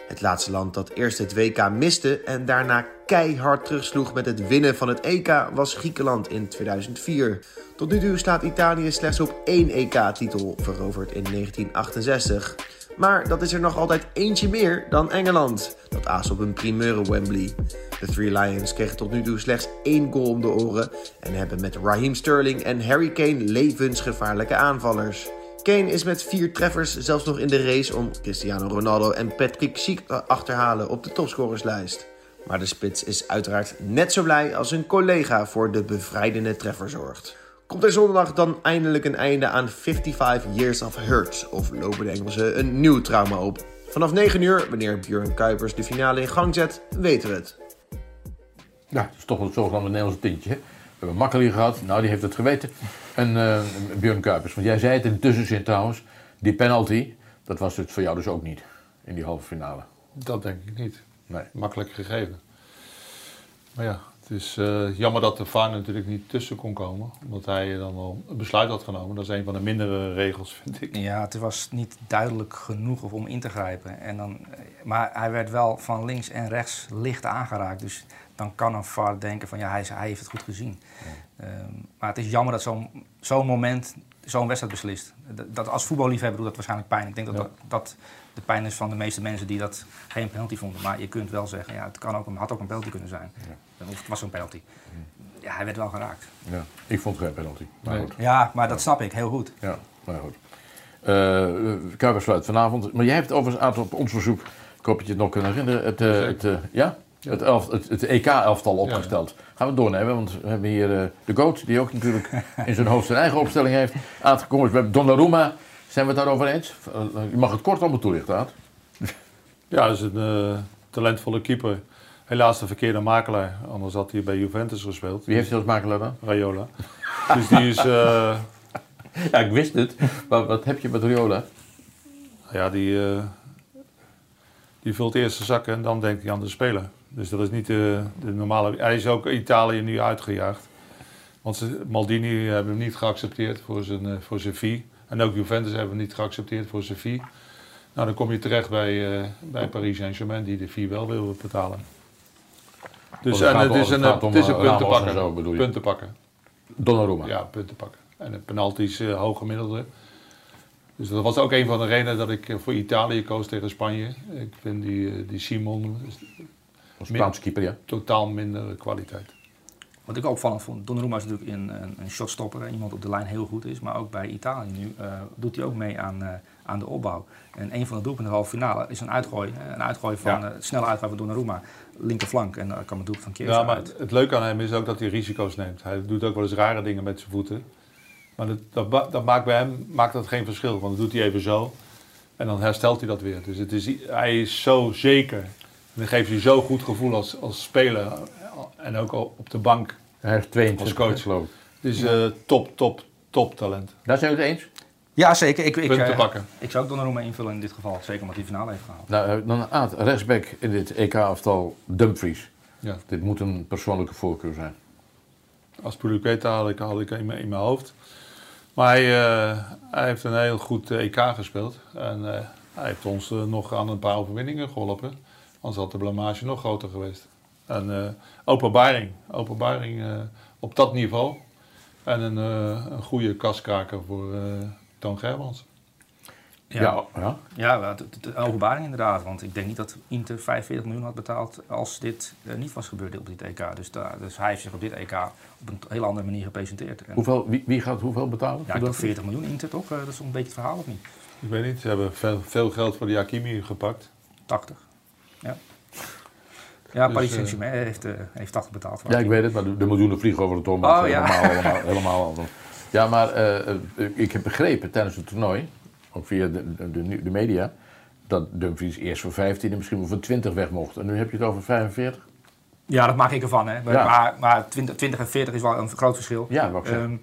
Het laatste land dat eerst het WK miste en daarna keihard terugsloeg met het winnen van het EK was Griekenland in 2004. Tot nu toe staat Italië slechts op één EK-titel, veroverd in 1968. Maar dat is er nog altijd eentje meer dan Engeland. Dat aas op een primeur Wembley. De Three Lions kregen tot nu toe slechts één goal om de oren en hebben met Raheem Sterling en Harry Kane levensgevaarlijke aanvallers. Kane is met vier treffers zelfs nog in de race om Cristiano Ronaldo en Patrick Schick te achterhalen op de topscorerslijst. Maar de spits is uiteraard net zo blij als zijn collega voor de bevrijdende treffer zorgt. Komt er zondag dan eindelijk een einde aan 55 Years of Hurt? Of lopen de Engelsen een nieuw trauma op? Vanaf 9 uur, wanneer Björn Kuipers de finale in gang zet, weten we het. Ja, dat is toch het zogenaamde Nederlandse tintje. hè? We hebben Makkeli gehad, nou die heeft het geweten. En eh Björn Kuipers, want jij zei het in de tussenzin trouwens. Die penalty, dat was het voor jou dus ook niet in die halve finale. Dat denk ik niet. Nee. Makkelijk gegeven. Maar ja, het is eh, jammer dat de VAR natuurlijk niet tussen kon komen. Omdat hij dan al een besluit had genomen. Dat is een van de mindere regels, vind ik. Ja, het was niet duidelijk genoeg om in te grijpen. En dan, eh, maar hij werd wel van links en rechts licht aangeraakt. Dus dan kan een VAR denken van ja, hij, hij heeft het goed gezien. Ehm, maar het is jammer dat zo'n zo'n moment zo'n wedstrijd beslist. Dat, dat als voetballiefhebber doet dat waarschijnlijk pijn. Ik denk dat, Ja. dat dat de pijn is van de meeste mensen die dat geen penalty vonden. Maar je kunt wel zeggen, ja, het kan ook, een- had ook een penalty kunnen zijn. Het was een penalty. Ja, hij werd wel geraakt. Ja, ik vond het geen penalty. Maar Nee. goed. Ja, maar dat snap ik heel goed. Ja, maar goed. Eh Kuipers sluit vanavond. Maar jij hebt overigens een aantal op ons verzoek, ik hoop dat je het nog kunt herinneren, het, eh, het, eh, ja? Het, elf, het, het EK-elftal opgesteld. Gaan we doornemen, want we hebben hier eh, de GOAT, die ook natuurlijk *laughs* in zijn hoofd zijn eigen opstelling heeft, aangekomen. is. We hebben Donnarumma, zijn we het daarover eens? Eh, je mag het kort allemaal toelichten, Aad. Ja, dat is een eh, talentvolle keeper. Helaas de verkeerde makelaar. Anders had hij bij Juventus gespeeld. Wie heeft hij als makelaar dan? Raiola. *laughs* dus die is... eh, Ja, ik wist het. Maar wat heb je met Riola? ja, die, eh, die vult eerst de zakken en dan denkt hij aan de speler. Dus dat is niet de, de normale... Hij is ook Italië nu uitgejaagd. Want ze, Maldini hebben hem niet geaccepteerd voor zijn, eh, voor zijn fee. En ook Juventus hebben hem niet geaccepteerd voor zijn fee. Nou, dan kom je terecht bij, eh, bij Paris Saint-Germain, die de fee wel wil betalen. Dus het en gaat het is een, het is een eh, Ramos en puntenpakker. zo, bedoel je? puntenpakker. Donnarumma. Ja, punten pakken. En de penalties uh, hoog gemiddelde. Dus dat was ook een van de redenen dat ik eh, voor Italië koos tegen Spanje. Ik vind die, eh, die Simon Spaanse keeper, ja. totaal minder kwaliteit. Wat ik opvallend vond, Donnarumma is natuurlijk een, een, een shotstopper, iemand op de lijn heel goed is. Maar ook bij Italië nu eh, doet hij ook mee aan, eh, aan de opbouw. En een van de doelpunten in de halve finale is een uitgooi. hè, Een uitgooi van, Ja. eh, snelle uitgooi van Donnarumma, linkerflank. En daar kan het doelpunt van Keers Ja, maar uit. het leuke aan hem is ook dat hij risico's neemt. Hij doet ook wel eens rare dingen met zijn voeten. Maar dat, dat, dat maakt bij hem maakt dat geen verschil. Want dan doet hij even zo. En dan herstelt hij dat weer. Dus het is, hij is zo zeker. En dan geeft hij zo'n goed gevoel als, als speler. En ook al op de bank. Hij is 22 Als coach. Het is eh, top, top, top talent. Daar zijn we het eens? Ja, zeker. Ik, ik, Punten eh, pakken. ik zou ook Donnarumma invullen in dit geval. Zeker omdat hij de finale heeft gehaald. Nou, eh, dan Aad, rechtsback in dit EK-aftal Dumfries. Ja. Dit moet een persoonlijke voorkeur zijn. Als Puluqueta had ik, had ik in, mijn, in mijn hoofd. Maar hij, eh, hij heeft een heel goed EK gespeeld. En eh, hij heeft ons nog aan een paar overwinningen geholpen. Anders had de blamage nog groter geweest. En eh, openbaring. Openbaring eh, op dat niveau. En een, eh, een goede kaskraker voor eh Toon Gerbrands. Ja, ja. Ja, het- een openbaring inderdaad. Want ik denk niet dat Inter 45 miljoen had betaald als dit eh, niet was gebeurd op dit EK. Dus, daar, dus hij heeft zich op dit EK op een hele andere manier gepresenteerd. En, Hoeveel, wie, wie gaat hoeveel betalen? ja, voor ik dat? dacht 40 miljoen Inter toch? Eh, dat is een beetje het verhaal of niet? Ik weet niet, ze hebben veel, veel geld voor die Hakimi gepakt. 80. Ja. Ja, Dus, Paris eh, Saint-Germain heeft, eh, heeft 80 betaald. voor Ja, ik weet het, maar de, de miljoenen vliegen over de toonbank. Oh, ja. helemaal, helemaal, helemaal anders. Ja, maar eh, eh, ik heb begrepen tijdens het toernooi, ook via de, de, media, dat Dumfries eerst voor 15 en misschien wel voor 20 weg mocht. En nu heb je het over 45? Ja, dat maak ik ervan. Hè. Maar, Ja. maar, maar 20, 20 en 40 is wel een groot verschil. Ja, ik zeggen. Ehm,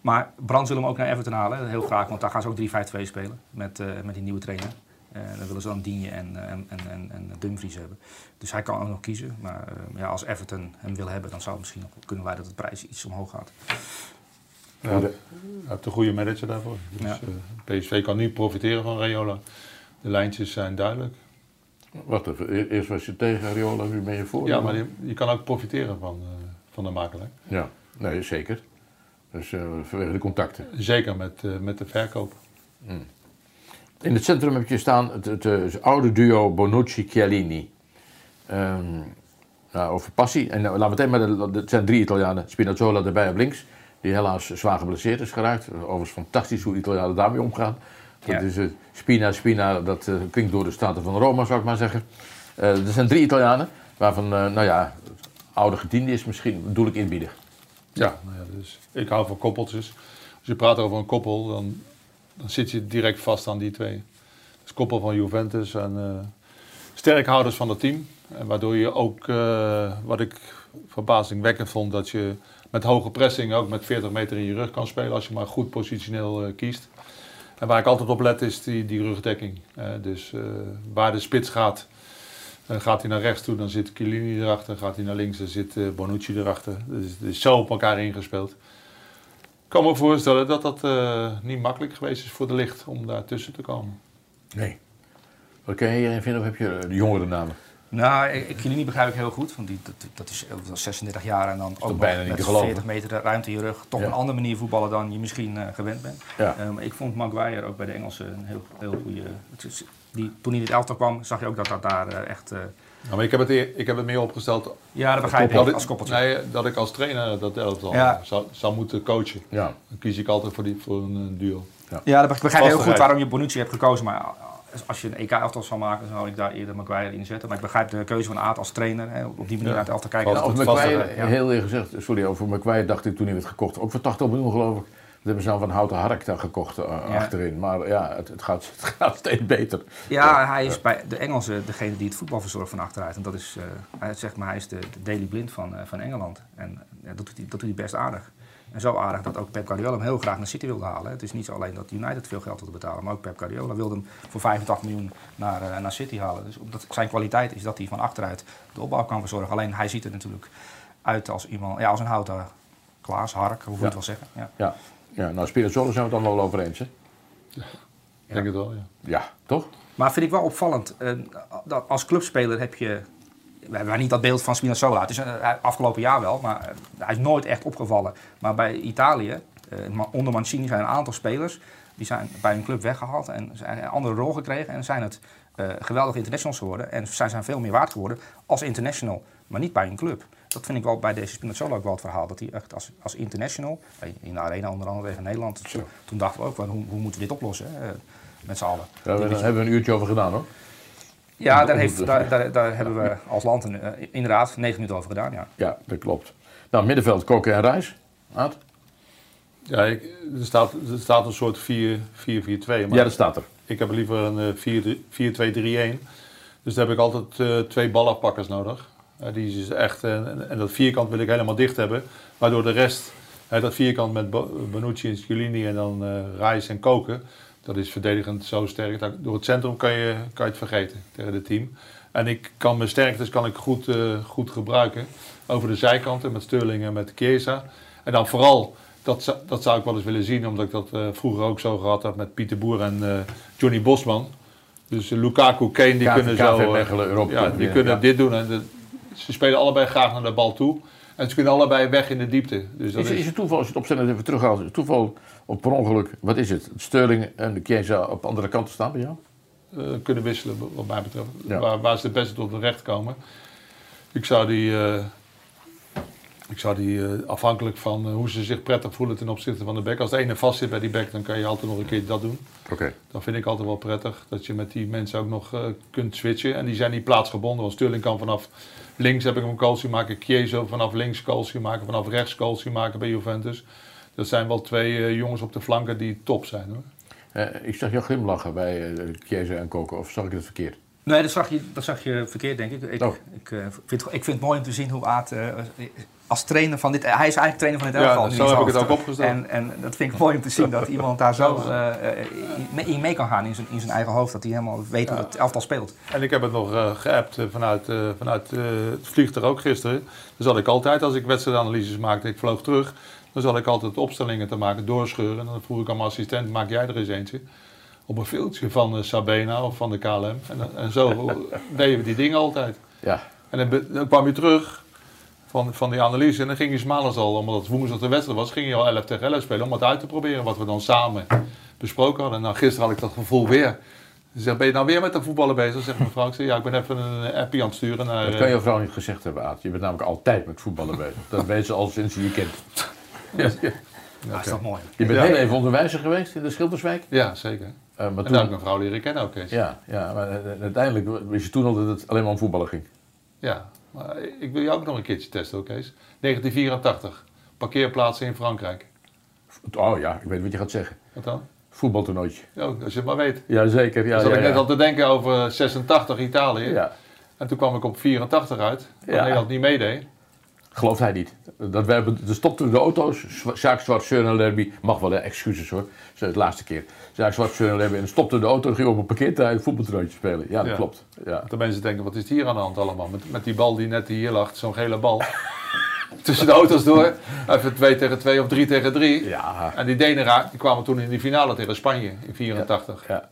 maar Brand zullen hem ook naar Everton halen, heel graag, want daar gaan ze ook 3-5-2 spelen met, eh, met die nieuwe trainer. Eh, dan willen ze dan Digne en, en, en, en, Dumfries hebben. Dus hij kan ook nog kiezen. Maar eh, ja, als Everton hem wil hebben, dan zou het misschien nog kunnen leiden dat de prijs iets omhoog gaat. Ja, hij heeft een goede manager daarvoor. Dus, Ja. eh, PSV kan nu profiteren van Rayola. De lijntjes zijn duidelijk. Wacht even, e- eerst was je tegen Ariola, nu ben je voor. Ja, maar je, je kan ook profiteren van, eh, van de makelaar. Ja, nee, zeker. Dus eh, vanwege de contacten. Zeker met, eh, met de verkoop. In het centrum heb je staan het, het, het oude duo Bonucci-Chiellini. Ehm, nou, over passie. En nou, laten we meteen maar, de- het zijn drie Italianen. Spinazzola erbij op links, die helaas zwaar geblesseerd is geraakt. Overigens fantastisch hoe de Italianen daarmee omgaan. Dat Ja. is eh, Spina, Spina, dat eh, klinkt door de Staten van Roma, zou ik maar zeggen. Eh, er zijn drie Italianen, waarvan, nou ja, oude gediende is misschien bedoel ik inbieden. Ja, nou ja, dus ik hou van koppeltjes. Als je praat over een koppel, dan, dan zit je direct vast aan die twee. Dus koppel van Juventus en sterkhouders van het team. En waardoor je ook, wat ik verbazingwekkend vond, dat je met hoge pressing ook met 40 meter in je rug kan spelen als je maar goed positioneel eh, kiest. En waar ik altijd op let is die, die rugdekking. Eh, dus eh, waar de spits gaat, gaat hij naar rechts toe, dan zit Chiellini erachter. Gaat hij naar links, dan zit Bonucci erachter. Dus het is zo op elkaar ingespeeld. Ik kan me voorstellen dat dat niet makkelijk geweest is voor de licht om daar tussen te komen. Nee. Wat kan je hierin vinden of heb je de jongere namen? Nou, ik, ik- Chiellini begrijp ik heel goed, want die, dat, dat is dat is 36 jaar en dan ook nog bijna niet met te geloven. 40 meter ruimte in je rug. Toch Ja. een andere manier voetballen dan je misschien eh, gewend bent. Ja. Eh, maar ik vond Maguire ook bij de Engelsen een heel, heel goede... Die, toen hij in het elftal kwam, zag je ook dat dat daar eh, echt... eh, Nou, maar ik heb, het, eer- ik heb het meer opgesteld ja, dat begrijp dat ik als koppeltje. nee, dat ik als trainer dat elftal Ja. zou, zou moeten coachen. Ja. Dan kies ik altijd voor, die, voor een duo. Ja, dat begrijp ik heel goed waarom je Bonucci hebt gekozen. Maar als- als je een EK-elftal zou maken, dan zou ik daar eerder Maguire in zetten. Maar ik begrijp de keuze van Aad als trainer. Hè, op die manier naar het elftal kijken. Dat ja. heel eerlijk gezegd, sorry, over McQuire dacht ik toen hij werd gekocht, ook voor 80 miljoen geloof ik. Dat hebben ze nou van Houten Hark daar gekocht eh, Ja. achterin. Maar ja, het, het, gaat, *laughs* het gaat steeds beter. Ja, hij is bij de Engelsen degene die het voetbal verzorgt van achteruit. En dat is, eh, hij zegt maar, hij is de, de Daily Blind van, eh, van Engeland. En dat, doet hij, dat doet hij best aardig. En zo aardig dat ook Pep Guardiola hem heel graag naar City wilde halen. Het is niet zo alleen dat United veel geld wilde betalen, maar ook Pep Guardiola wilde hem voor 85 miljoen naar, eh, naar City halen. Dus omdat zijn kwaliteit is dat hij van achteruit de opbouw kan verzorgen. Alleen hij ziet er natuurlijk uit als iemand, ja, als een houten Klaas, Hark, hoe je Ja. het wel zeggen. Ja. Ja, ja nou Spinazzola zijn we het dan wel over eens, hè? Ik denk het wel, ja. Ja, toch? Maar vind ik wel opvallend. eh, dat als clubspeler heb je. We hebben niet dat beeld van Spinazzola. Het is hij- afgelopen jaar wel, maar eh, hij is nooit echt opgevallen. Maar bij Italië, eh, onder Mancini, zijn een aantal spelers. die zijn bij een club weggehaald en zijn een andere rol gekregen. en zijn het eh, geweldige internationals geworden. En zij zijn veel meer waard geworden als international, maar niet bij een club. Dat vind ik wel bij deze Spinazzola ook wel het verhaal. Dat hij echt als, als international, eh, in de arena onder andere tegen Nederland. Toen dachten we ook, van, hoe, hoe moeten we dit oplossen? hè, eh, met z'n allen. We- daar hebben we een uurtje over gedaan, hoor. Ja, daar, heeft, daar, daar, daar hebben we als land een, eh, inderdaad negen minuten over gedaan. Ja. Ja, dat klopt. Nou, middenveld, Koken en Reis. Aad? Ja, ik, er, staat, er staat een soort 4-4-2. Maar Ja, dat staat er. Ik heb liever een eh, 4 4-2-3-1. Dus daar heb ik altijd eh, twee balafpakkers nodig. Eh, die is echt, eh, en, en dat vierkant wil ik helemaal dicht hebben. Waardoor de rest, eh, dat vierkant met Bo- Bonucci en Sciolini en dan eh Reis en Koken. Dat is verdedigend zo sterk. Dat, door het centrum kan je, kan je het vergeten tegen het team. En ik kan mijn sterktes kan ik goed, eh, goed gebruiken. Over de zijkanten met Sterling en met Chiesa. En dan vooral, dat, zou- dat zou ik wel eens willen zien. Omdat ik dat eh, vroeger ook zo gehad heb met Pieter Boer en eh, Johnny Bosman. Dus eh, Lukaku, Kane, die kunnen zo... eh, ja, die kunnen Ja. dit doen. En de- ze spelen allebei graag naar de bal toe. En ze kunnen allebei weg in de diepte. Dus dat Is, is, is het toeval, als je het opstelling even terughaalt, is het toeval op per ongeluk, wat is het? Sterling en de Chiesa op andere kanten staan bij jou? eh, kunnen wisselen, wat mij betreft. Ja. Waar, waar ze het beste tot terecht komen. Ik zou die, eh, ik zou die eh, afhankelijk van hoe ze zich prettig voelen ten opzichte van de back. Als de ene vast zit bij die back, dan kan je altijd nog een keer dat doen. Oké. Dat vind ik altijd wel prettig. Dat je met die mensen ook nog kunt switchen. En die zijn niet plaatsgebonden. Want Sterling kan vanaf links heb ik hem zien maken. Chieso vanaf links zien maken. Vanaf rechts zien maken bij Juventus. Dat zijn wel twee eh, jongens op de flanken die top zijn hoor. Eh, ik zag jou glimlachen bij eh Chiesa en Coco, of zag ik het verkeerd? Nee, dat zag je, dat zag je verkeerd, denk ik. Ik, Oh. ik, vind, het- ik vind het mooi om te zien hoe Aad eh, als trainer van dit... Hij is eigenlijk trainer van dit Ja, elftal. nu zo heb ik het ook opgesteld. En, en dat vind ik mooi om te zien dat iemand daar zo eh, eh, in- mee kan gaan in zijn, in zijn eigen hoofd. Dat hij helemaal weet hoe het elftal speelt. En ik heb het nog eh geappt vanuit, eh, vanuit eh, het vliegtuig ook gisteren. Dan zat ik altijd, als ik wedstrijdanalyses maakte, ik vloog terug. Dan zat ik altijd opstellingen te maken, doorscheuren. En dan vroeg ik aan mijn assistent, maak jij er eens eentje? Op een filmpje van Sabena of van de KLM. En, en zo *laughs* deden we die dingen altijd. Ja. En dan, dan kwam je terug van, van die analyse en dan ging je smalen al, omdat het woensdag de wedstrijd was, ging je al 11 tegen 11 spelen om het uit te proberen wat we dan samen besproken hadden. En nou, gisteren had ik dat gevoel weer. Ze zegt, ben je nou weer met de voetballen bezig? Zegt mevrouw, ik zeg, ja, ik ben even een appie aan het sturen naar... Dat eh, kan je vrouw niet gezegd hebben, Aad. Je bent namelijk altijd met voetballen bezig. Dat weet ze al sinds je je kent. *laughs* ja, ja. Ja, is dat mooi. Je bent Ja. heel even onderwijzer geweest in de Schilderswijk. Ja, zeker. Eh, maar En toen, daar heb ik een vrouw leren kennen ook eens. Ja. ja, ja, maar eh, uiteindelijk wist je toen al dat het alleen maar om voetballen ging. Maar ik wil je ook nog een keertje testen, Kees. 1984, parkeerplaatsen in Frankrijk. Oh ja, ik weet wat je gaat zeggen. Wat dan? Voetbaltoernooitje. Ja, als je het maar weet. Jazeker, ja. Dan zat ja, ik net ja. al te denken over 86 Italië. ja. En toen kwam ik op 84 uit, Ja. Nederland niet meedeed. Gelooft hij niet. Dat we hebben, er stopten de auto's. Sjaak Zwart, Søren en Lerby. Mag wel, hè? excuses hoor. Dat is de laatste keer. Sjaak Zwart, Søren en Lerby. En stopte de auto en ging op een parkeerterrein een voetbaltoernooitje spelen. Ja, dat Ja. klopt. Ja. Dat mensen denken, wat is hier aan de hand allemaal? Met, met die bal die net hier lag, zo'n gele bal. *laughs* Tussen de auto's door. Even 2 tegen 2 of 3 tegen 3. Ja. En die Denen die kwamen toen in die finale tegen Spanje in 84. Ja.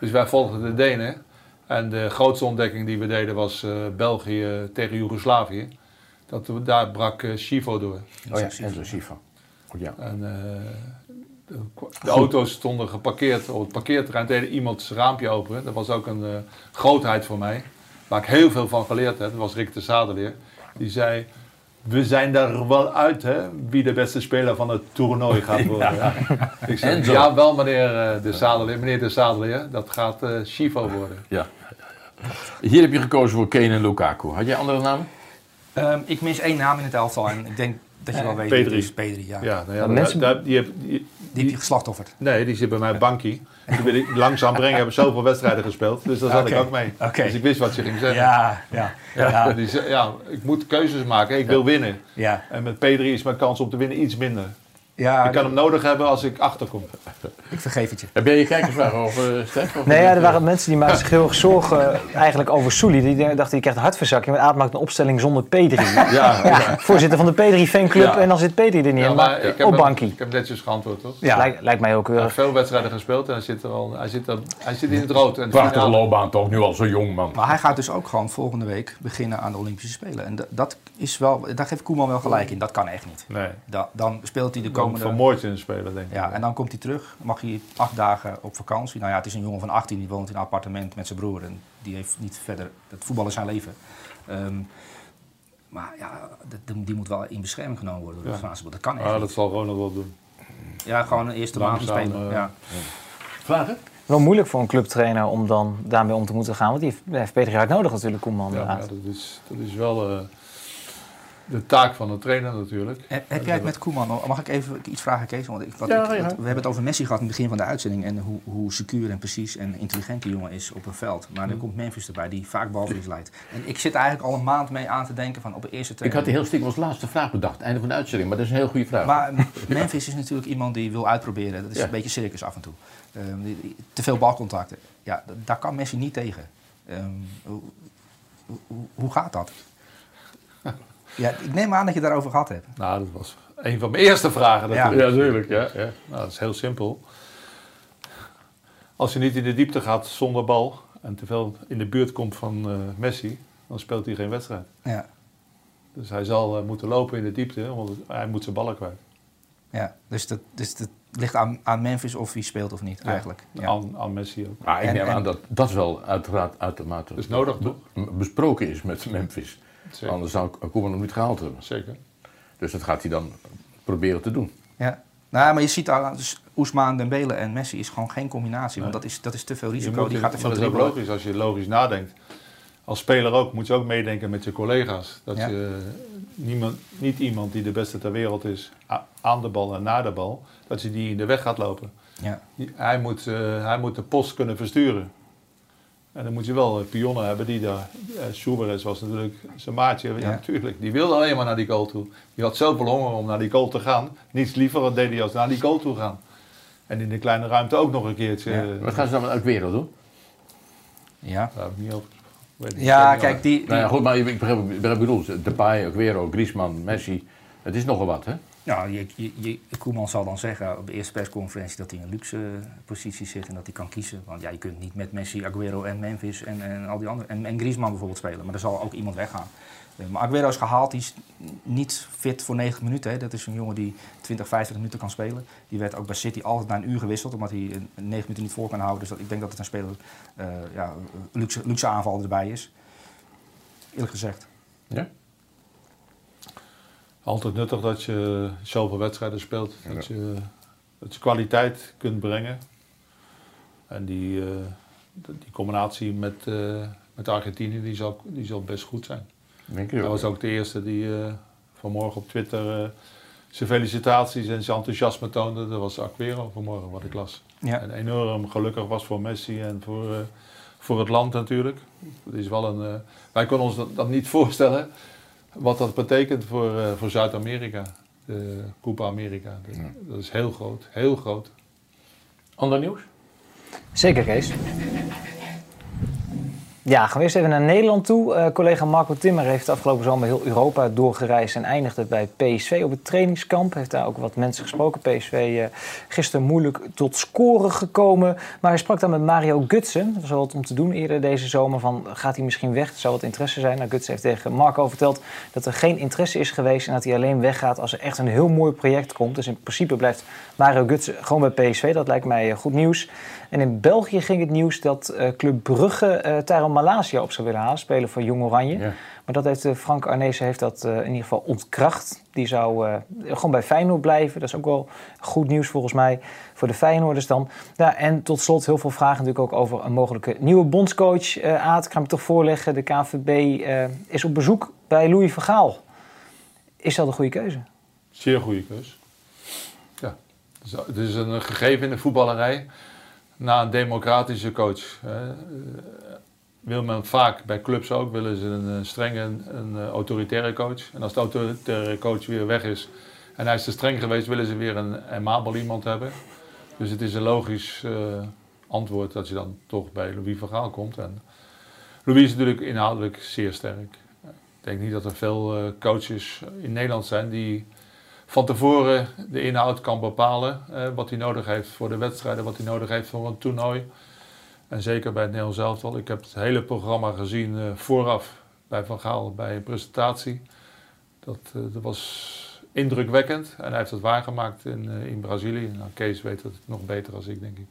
Dus wij volgden de Denen. En de grootste ontdekking die we deden was eh, België tegen Joegoslavië. Dat, we- daar brak eh Chivo door. Oh ja, Enzo. Oh, ja. En, eh, de, de auto's stonden geparkeerd op het parkeerterrein. Deden iemand zijn raampje open. Dat was ook een eh, grootheid voor mij. Waar ik heel veel van geleerd heb. Dat was Rick de Zadeleer. Die zei... We zijn daar wel uit, hè, wie de beste speler van het toernooi *laughs* gaat worden. Ik zei, Enzo. ja, wel meneer de Zadeleer, meneer de Zadeleer, dat gaat Chivo worden. Ja. Hier heb je gekozen voor Kane en Lukaku. Had jij andere namen? Ehm, ik mis één naam in het elftal en ik denk dat je wel weet wie het Pedri. is. Pedri, ja. Ja, nou ja, Maar mensen- daar- daar- die, heb- die, Die heb je geslachtofferd. nee, die zit bij mij bankie. Die wil ik langzaam brengen, hebben zoveel wedstrijden gespeeld. Dus daar zat ik ook mee. Oké. Dus ik wist wat je ging zeggen. Ja, ja, ja. Die ja, ik moet keuzes maken, ik wil winnen. ja. En met P3 is mijn kans om te winnen iets minder. Ja ik kan hem nodig hebben als ik achterkom. ik vergeef het je. Heb jij je kijkersvraag over, Stef? Of Nee, ja, er waren mensen die maakten zich heel erg zorgen eh, eigenlijk over Soeli. Die dachten, die krijgt een hartverzakking. Want Aad maakt een opstelling zonder Pedri. Ja, Ja, voorzitter van de Pedri fanclub Ja. en dan zit Pedri er niet Ja, in. maar Maar ik heb, op bankie. ik heb netjes geantwoord, toch? Ja. Lijkt, lijkt mij ook Hij heeft keurig. veel wedstrijden gespeeld en hij zit, er al, hij zit, er, hij zit in het rood. En de Prachtige finale- loopbaan toch, nu al zo jong man. Maar hij gaat dus ook gewoon volgende week beginnen aan de Olympische Spelen. En dat, is wel, daar geeft Koeman wel gelijk in. Dat kan echt niet. Nee, Da- dan speelt hij de komen komende... vermoord in spelen, denk ik. Ja, en dan komt hij terug. Mag hij acht dagen op vakantie. Nou ja, het is een jongen van 18, die woont in een appartement met zijn broer. En die heeft niet verder... Het voetbal is zijn leven. Ehm, maar ja, die, die moet wel in bescherming genomen worden door de Ja. Dat kan echt Ah, niet. dat zal Ronald wel doen. Ja, gewoon een eerste maand spelen. eh, ja. Vragen? Wel moeilijk voor een clubtrainer om dan daarmee om te moeten gaan. Want die heeft, heeft Pedri hard nodig natuurlijk, Koeman. Ja, ja, dat, is, dat is wel eh, de taak van de trainer natuurlijk. Heb, heb jij het met Koeman? Mag ik even iets vragen, Kees? Want ik, wat Ja, ik, wat- ja. we hebben het over Messi gehad in het begin van de uitzending. En hoe, hoe secuur en precies en intelligent die jongen is op een veld. Maar Mm. er komt Memphis erbij, die vaak balverlies leidt. En ik zit eigenlijk al een maand mee aan te denken van op de eerste Ik training. had die heel stiekem als laatste vraag bedacht. Einde van de uitzending. Maar dat is een heel goede vraag. Maar *laughs* Memphis is natuurlijk iemand die wil uitproberen. Dat is Ja. een beetje circus af en toe. Ehm, die- die- te veel balcontacten. Ja, daar kan Messi niet tegen. Ehm, hoe, hoe, hoe gaat dat? Ja, ik neem aan dat je daarover gehad hebt. Nou, dat was een van mijn eerste vragen Ja. natuurlijk. ja, tuurlijk. Ja, ja. Nou, dat is heel simpel. Als je niet in de diepte gaat zonder bal en te veel in de buurt komt van eh, Messi, dan speelt hij geen wedstrijd. Ja. Dus hij zal eh, moeten lopen in de diepte, want hij moet zijn ballen kwijt. Ja, dus dat, dus dat ligt aan, aan Memphis of hij speelt of niet, eigenlijk. Ja. Aan, aan Messi ook. Maar ik En- neem en- aan dat dat wel uiteraard uitermate is nodig, besproken is met Memphis. Zeker. Anders zou Koeman hem niet gehaald hebben. Zeker. Dus dat gaat hij dan proberen te doen. Ja. Nou, maar je ziet al, dus Oesmaan, Dembele en Messi is gewoon geen combinatie. Want dat is, dat is te veel risico. moet, die gaat te veel dat is ook logisch als je logisch nadenkt. Als speler ook moet je ook meedenken met je collega's. Dat Ja. je niemand, niet iemand die de beste ter wereld is aan de bal en na de bal, dat je die in de weg gaat lopen. Ja. Hij moet, eh, hij moet de post kunnen versturen. En dan moet je wel eh, pionnen hebben die daar. Uh, Suarez was natuurlijk zijn maatje. Ja, Ja. natuurlijk. Die wilde alleen maar naar die goal toe. Die had zoveel honger om naar die goal te gaan. Niets liever deed hij als naar die goal toe gaan. En in de kleine ruimte ook nog een keertje. Ja. eh, Wat gaan ze dan met Aguero doen? Ja. Daar heb ik niet over. Ja, niet. kijk, die, die, Nou ja, goed, maar ik begrijp ik begrijp wat ik bedoel. Depay, Aguero, Griezmann, Messi. Het is nogal wat, hè? Nou, je, je, je- Koeman zal dan zeggen op de eerste persconferentie dat hij in een luxe eh, positie zit en dat hij kan kiezen. Want ja, je kunt niet met Messi, Aguero en Memphis en, en al die anderen. En, en Griezmann bijvoorbeeld spelen, maar er zal ook iemand weggaan. Eh, Maar Aguero is gehaald, die is niet fit voor 90 minuten. Hè. Dat is een jongen die 20, 25 minuten kan spelen. Die werd ook bij City altijd na een uur gewisseld, omdat hij een 9 minuten niet voor kan houden. Dus dat, ik denk dat het een speler, eh ja, luxe, luxe aanval erbij is. Eerlijk gezegd. Ja? Altijd nuttig dat je zoveel wedstrijden speelt. Dat, je, dat je kwaliteit kunt brengen. En die, eh, die combinatie met, eh, met Argentinië die zal, die zal best goed zijn. Denk Hij je was ook de eerste die eh, vanmorgen op Twitter eh, zijn felicitaties en zijn enthousiasme toonde. Dat was Aguero vanmorgen, wat ik las. Ja. En enorm gelukkig was voor Messi en voor, eh, voor het land natuurlijk. Het is wel een, eh, wij konden ons dat, dat niet voorstellen wat dat betekent voor, eh, voor Zuid-Amerika. De Copa America. De- Dat is heel groot, heel groot. Ander nieuws? Zeker, Kees. Ja, gaan we eerst even naar Nederland toe. Eh, collega Marco Timmer heeft afgelopen zomer heel Europa doorgereisd en eindigde bij PSV op het trainingskamp. Heeft daar ook wat mensen gesproken. PSV eh, gisteren moeilijk tot scoren gekomen. Maar hij sprak dan met Mario Gutsen. Dat was wat om te doen eerder deze zomer. Van, gaat hij misschien weg? Er zou wat interesse zijn. Nou, Gutsen heeft tegen Marco verteld dat er geen interesse is geweest en dat hij alleen weggaat als er echt een heel mooi project komt. Dus in principe blijft Mario Gutsen gewoon bij PSV. Dat lijkt mij eh, goed nieuws. En in België ging het nieuws dat eh, Club Brugge eh Tyrone Malasia op zou willen halen, spelen voor Jong Oranje. Ja. Maar dat heeft eh, Frank Arnezen heeft dat in ieder geval ontkracht. Die zou gewoon bij Feyenoord blijven. Dat is ook wel goed nieuws volgens mij voor de Feyenoorders dan. Ja, en tot slot heel veel vragen natuurlijk ook over een mogelijke nieuwe bondscoach. Aad, ik ga hem toch voorleggen. De KVB is op bezoek bij Louis van Gaal. Is dat een goede keuze? Zeer goede keus. Ja, het is een gegeven in de voetballerij. Na een democratische coach. Wil men vaak, bij clubs ook, willen ze een, strenge, een eh, autoritaire coach. En als de autoritaire coach weer weg is en hij is te streng geweest, willen ze weer een amabel iemand hebben. Dus het is een logisch eh, antwoord dat je dan toch bij Louis van Gaal komt. En Louis is natuurlijk inhoudelijk zeer sterk. Ik denk niet dat er veel eh, coaches in Nederland zijn die van tevoren de inhoud kan bepalen. eh, wat hij nodig heeft voor de wedstrijden, wat hij nodig heeft voor een toernooi. En zeker bij het Nederlands elftal. Ik heb het hele programma gezien eh, vooraf bij Van Gaal bij een presentatie. Dat, eh, dat was indrukwekkend en hij heeft het waargemaakt in, in Brazilië. Nou, Kees weet het nog beter als ik, denk ik.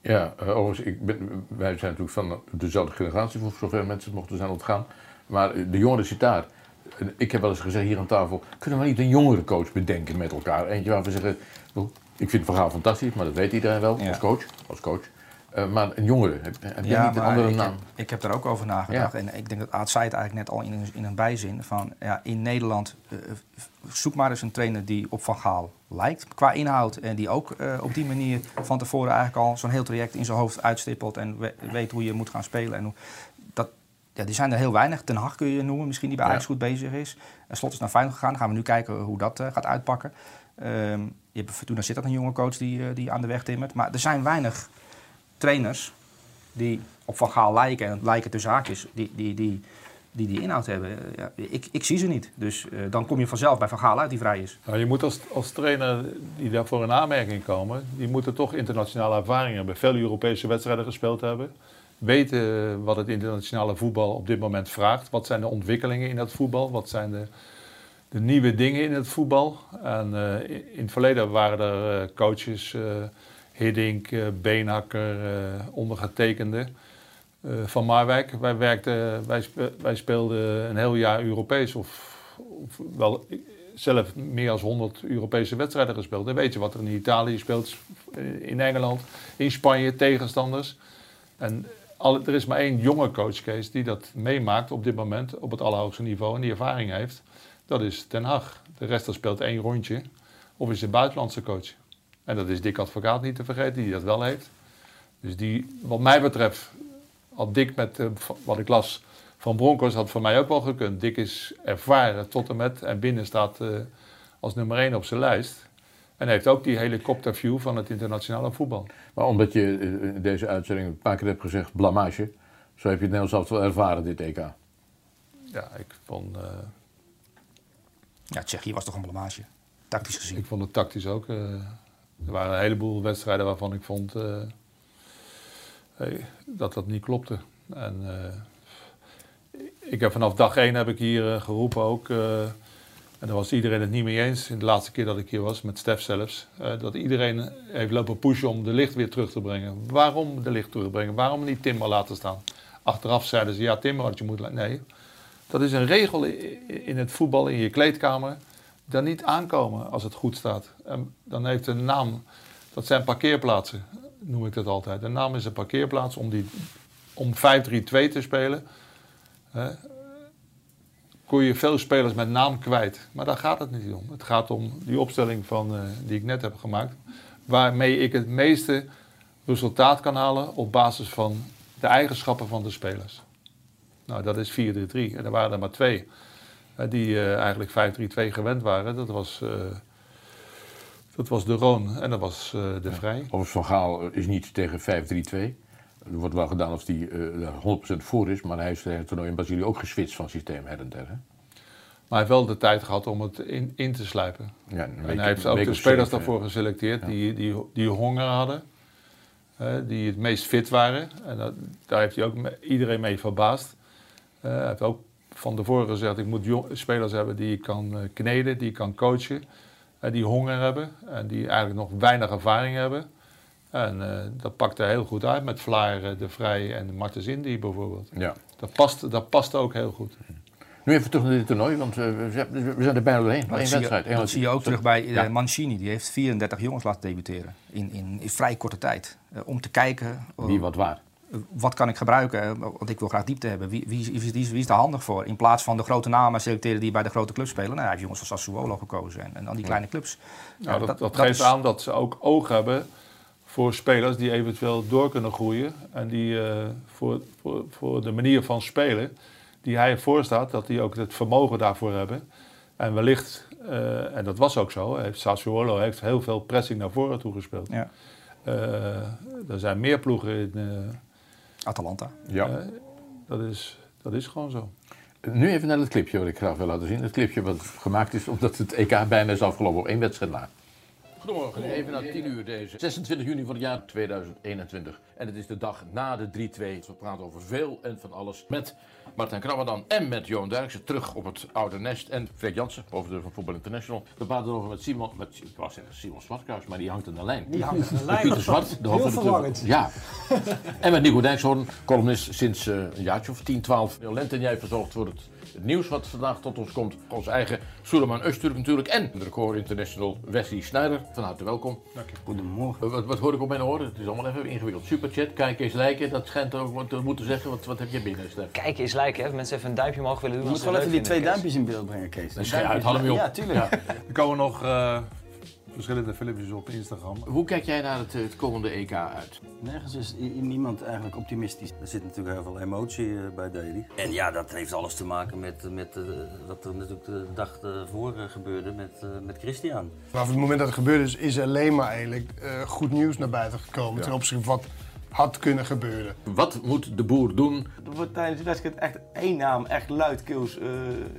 Ja, overigens, ik ben, wij zijn natuurlijk van dezelfde generatie, voor zover mensen het mochten zijn ontgaan. Maar de jongeren zit daar. Ik heb wel eens gezegd hier aan tafel, kunnen we niet een jongere coach bedenken met elkaar? Eentje waar we zeggen, "Oh, ik vind Van Gaal fantastisch, maar dat weet iedereen wel, Ja. als coach. Als coach. Eh, maar een jongere, heb, heb jij niet een andere ik naam? Heb, ik heb daar ook over nagedacht. Ja. En ik denk dat Aad zei het eigenlijk net al in een, in een bijzin. Van, ja, in Nederland, eh, zoek maar eens een trainer die op Van Gaal lijkt qua inhoud. En die ook eh, op die manier van tevoren eigenlijk al zo'n heel traject in zijn hoofd uitstippelt. En we- weet hoe je moet gaan spelen. En hoe, ja, die zijn er heel weinig. Ten Hag kun je noemen, misschien die bij Ja. Ajax goed bezig is. En Slot is naar Feyenoord gegaan. Dan gaan we nu kijken hoe dat eh, gaat uitpakken. Ehm, je hebt Fortuna zit dat een jonge coach die, eh, die aan de weg timmert. Maar er zijn weinig trainers die op Van Gaal lijken, en het lijken tussen haakjes, die die, die, die, die inhoud hebben. Eh, Ja, ik, ik zie ze niet. Dus dan kom je vanzelf bij Van Gaal uit die vrij is. Nou, je moet als, als trainer die daarvoor in aanmerking komen, die moeten toch internationale ervaring hebben. Veel Europese wedstrijden gespeeld hebben. Weten wat het internationale voetbal op dit moment vraagt. Wat zijn de ontwikkelingen in het voetbal? Wat zijn de, de nieuwe dingen in het voetbal? En eh, in het verleden waren er eh, coaches, uh, Hiddink, Beenhakker, ondergetekende van Marwijk. Wij, werkten, wij, wij speelden een heel jaar Europees of, of wel zelf meer dan 100 Europese wedstrijden gespeeld. Dan weet je wat er in Italië speelt, in Engeland, in Spanje, tegenstanders. En er is maar één jonge coachcase die dat meemaakt op dit moment op het allerhoogste niveau en die ervaring heeft. Dat is Den Haag. De rest speelt één rondje of is een buitenlandse coach. En dat is Dick Advocaat niet te vergeten, die dat wel heeft. Dus die, wat mij betreft, had Dick met uh, wat ik las van Broncos, had voor mij ook wel gekund. Dick is ervaren tot en met en binnen staat uh, als nummer één op zijn lijst. En heeft ook die helikopterview van het internationale voetbal. Maar omdat je in deze uitzending een paar keer hebt gezegd blamage, zo heb je het Nederlands zelf wel ervaren, dit EK. Ja, ik vond... Uh... Ja, Tsjechië was toch een blamage, tactisch gezien. Ik vond het tactisch ook. Uh... er waren een heleboel wedstrijden waarvan ik vond uh... hey, dat dat niet klopte. En ik heb vanaf dag één heb ik hier geroepen ook en daar was iedereen het niet mee eens. In de laatste keer dat ik hier was, met Stef zelfs. Uh, dat iedereen heeft lopen pushen om de licht weer terug te brengen. Waarom de licht terugbrengen? Waarom niet Timmer laten staan? Achteraf zeiden ze, ja Timmer had je moeten... Nee, dat is een regel in het voetbal, in je kleedkamer. Daar niet aankomen als het goed staat. En dan heeft een naam, dat zijn parkeerplaatsen, noem ik dat altijd. Een naam is een parkeerplaats om, die, om 5-3-2 te spelen kon je veel spelers met naam kwijt. Maar daar gaat het niet om. Het gaat om die opstelling van, uh, die ik net heb gemaakt. Waarmee ik het meeste resultaat kan halen op basis van de eigenschappen van de spelers. Nou, dat is 4-3-3. En er waren er maar twee uh, die uh, eigenlijk 5-3-2 gewend waren. Dat was, dat was de Roon en dat was de ja. Vrij. Overigens, Van Gaal is niet tegen 5-3-2. Er wordt wel gedaan als hij uh, 100% voor is, maar hij heeft het toernooi in Brazilië ook geswitcht van systeem her en der. Hè? Maar hij heeft wel de tijd gehad om het in, in te slijpen. Ja, en hij heeft ook de spelers daarvoor geselecteerd ja. die, die, die honger hadden, uh, die het meest fit waren. En dat, daar heeft hij ook me, iedereen mee verbaasd. Uh, hij heeft ook van tevoren gezegd: ik moet spelers hebben die ik kan uh, kneden, die ik kan coachen, die honger hebben en die eigenlijk nog weinig ervaring hebben. En uh, dat pakte heel goed uit met Vlaar, De Vrij en Martens Indy bijvoorbeeld. Ja. Dat, past, dat past ook heel goed. Nu even terug naar dit toernooi, want uh, we zijn er bijna doorheen. Dat, zie je, dat zie je ook terug bij Mancini. Die heeft 34 jongens laten debuteren in, in, in vrij korte tijd. Uh, om te kijken... Wie wat waar. Wat kan ik gebruiken? Want ik wil graag diepte hebben. Wie, wie, wie, wie, wie is daar handig voor? In plaats van de grote namen selecteren die bij de grote clubs spelen. Nou, hij heeft jongens als Sassuolo gekozen en, en al die kleine clubs. Nou, dat, dat, dat, geeft is... aan dat ze ook oog hebben voor spelers die eventueel door kunnen groeien. En die uh, voor, voor, voor de manier van spelen die hij voorstaat, dat die ook het vermogen daarvoor hebben. En wellicht, uh, en dat was ook zo, heeft Sassuolo heeft heel veel pressing naar voren toe gespeeld. Ja. Uh, er zijn meer ploegen in... Atalanta. Ja. dat, is, dat is gewoon zo. Nu even naar het clipje wat ik graag wil laten zien. Het clipje wat gemaakt is omdat het EK bijna is afgelopen op één wedstrijd na. Goedemorgen, even na 10 uur deze 26 juni van het jaar 2021. En het is de dag na de 3-2. We praten over veel en van alles met Martijn Krabbedan en met Johan Derksen. Terug op het oude nest. En Fred Jansen, hoofdeur van Voetbal International. We praten erover met Simon, met, ik wou zeggen Simon Zwartkruis, maar die hangt aan de lijn. Die hangt aan de lijn. Pieter Zwart, de hoofdredacteur. Ja. en met Nico Dijkshoorn, columnist sinds uh, een jaartje of 10, 12. Lent en jij verzorgd voor het het nieuws wat vandaag tot ons komt. Ons eigen Suleiman Öztürk natuurlijk. En de record international Wesley Snijder. Van harte welkom. Dank je. Goedemorgen. Wat, wat hoor ik op mijn oren? Het is allemaal even ingewikkeld. Superchat, kijk eens lijken. Dat schijnt ook wat te moeten zeggen. Wat, wat heb je binnen, Stef? Kijk eens lijken. Hè? Mensen even een duimpje omhoog willen doen. Je moet wel even die twee duimpjes in beeld brengen, Kees. Dan schijn uit, hadden we op. Ja, tuurlijk. Ja. *laughs* Er komen nog... Uh, verschillende filmpjes op Instagram. Hoe kijk jij naar het, het komende EK uit? Nergens is niemand eigenlijk optimistisch. Er zit natuurlijk heel veel emotie uh, bij Daly. En ja, dat heeft alles te maken met, met uh, wat er natuurlijk de dag ervoor gebeurde met, met Christian. Vanaf het moment dat het gebeurde is, is alleen maar eigenlijk goed nieuws naar buiten gekomen. Ja. Ten opzichte van wat had kunnen gebeuren. Wat moet de boer doen? Er wordt tijdens de wedstrijd echt één naam echt luidkeels uh,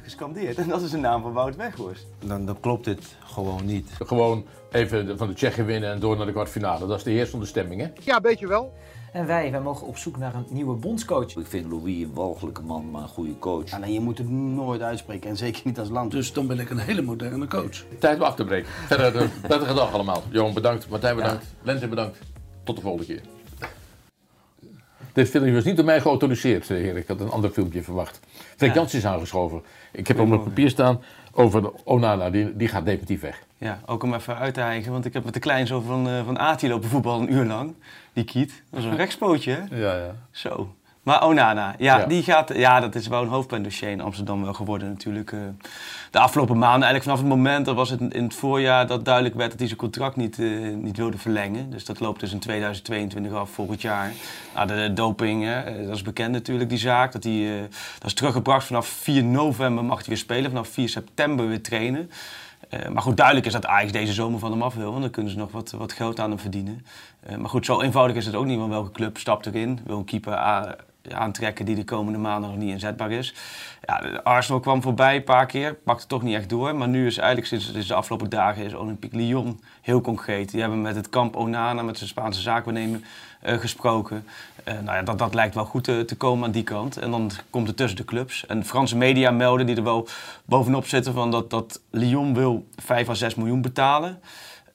gescandeerd. En dat is de naam van Wout Weghorst. Dan, dan klopt dit gewoon niet. Gewoon even van de Tsjechen winnen en door naar de kwartfinale. Dat is de heersende stemming, hè? Ja, weet je wel. En wij, wij mogen op zoek naar een nieuwe bondscoach. Ik vind Louis een walgelijke man, maar een goede coach. Ja, nee, je moet het nooit uitspreken en zeker niet als land. Dus dan ben ik een hele moderne coach. Tijd om af te breken. Verder een prettige dag allemaal. Johan bedankt, Martijn bedankt, ja. Bedankt. Tot de volgende keer. Dit filmpje was niet door mij geautoriseerd, heer. Ik had een ander filmpje verwacht. Freek ja. Jans is aangeschoven. Ik heb op mijn papier staan over de Onana, die, die gaat definitief weg. Ja, ook om even uit te hijgen, want ik heb met de kleinzoon van, uh, van Ati lopen voetbal een uur lang. Die kiet. Dat is een rechtspootje, hè? Ja, ja. Zo. Maar Onana, ja, ja, Die gaat, ja, dat is wel een hoofdpijndossier in Amsterdam wel geworden natuurlijk. Uh, de afgelopen maanden, eigenlijk vanaf het moment, dat was het in het voorjaar, dat duidelijk werd dat hij zijn contract niet, uh, niet wilde verlengen. Dus dat loopt dus in 2022 af, volgend jaar. Nou, de, de doping, hè, dat is bekend natuurlijk, die zaak. Dat, uh, dat is teruggebracht vanaf 4 november mag hij weer spelen, vanaf 4 september weer trainen. Uh, maar goed, duidelijk is dat Ajax deze zomer van hem af wil, want dan kunnen ze nog wat, wat geld aan hem verdienen. Uh, maar goed, zo eenvoudig is het ook niet, want welke club stapt erin? Wil een keeper aantrekken die de komende maanden nog niet inzetbaar is. Ja, Arsenal kwam voorbij een paar keer, pakte toch niet echt door. Maar nu is eigenlijk sinds, de afgelopen dagen is Olympique Lyon heel concreet. Die hebben met het kamp Onana, met zijn Spaanse zaakwaarnemer, uh, gesproken. Uh, nou ja, dat, dat lijkt wel goed te, te, komen aan die kant. En dan komt het tussen de clubs. En Franse media melden die er wel bovenop zitten van dat, dat Lyon wil 5 à 6 miljoen betalen.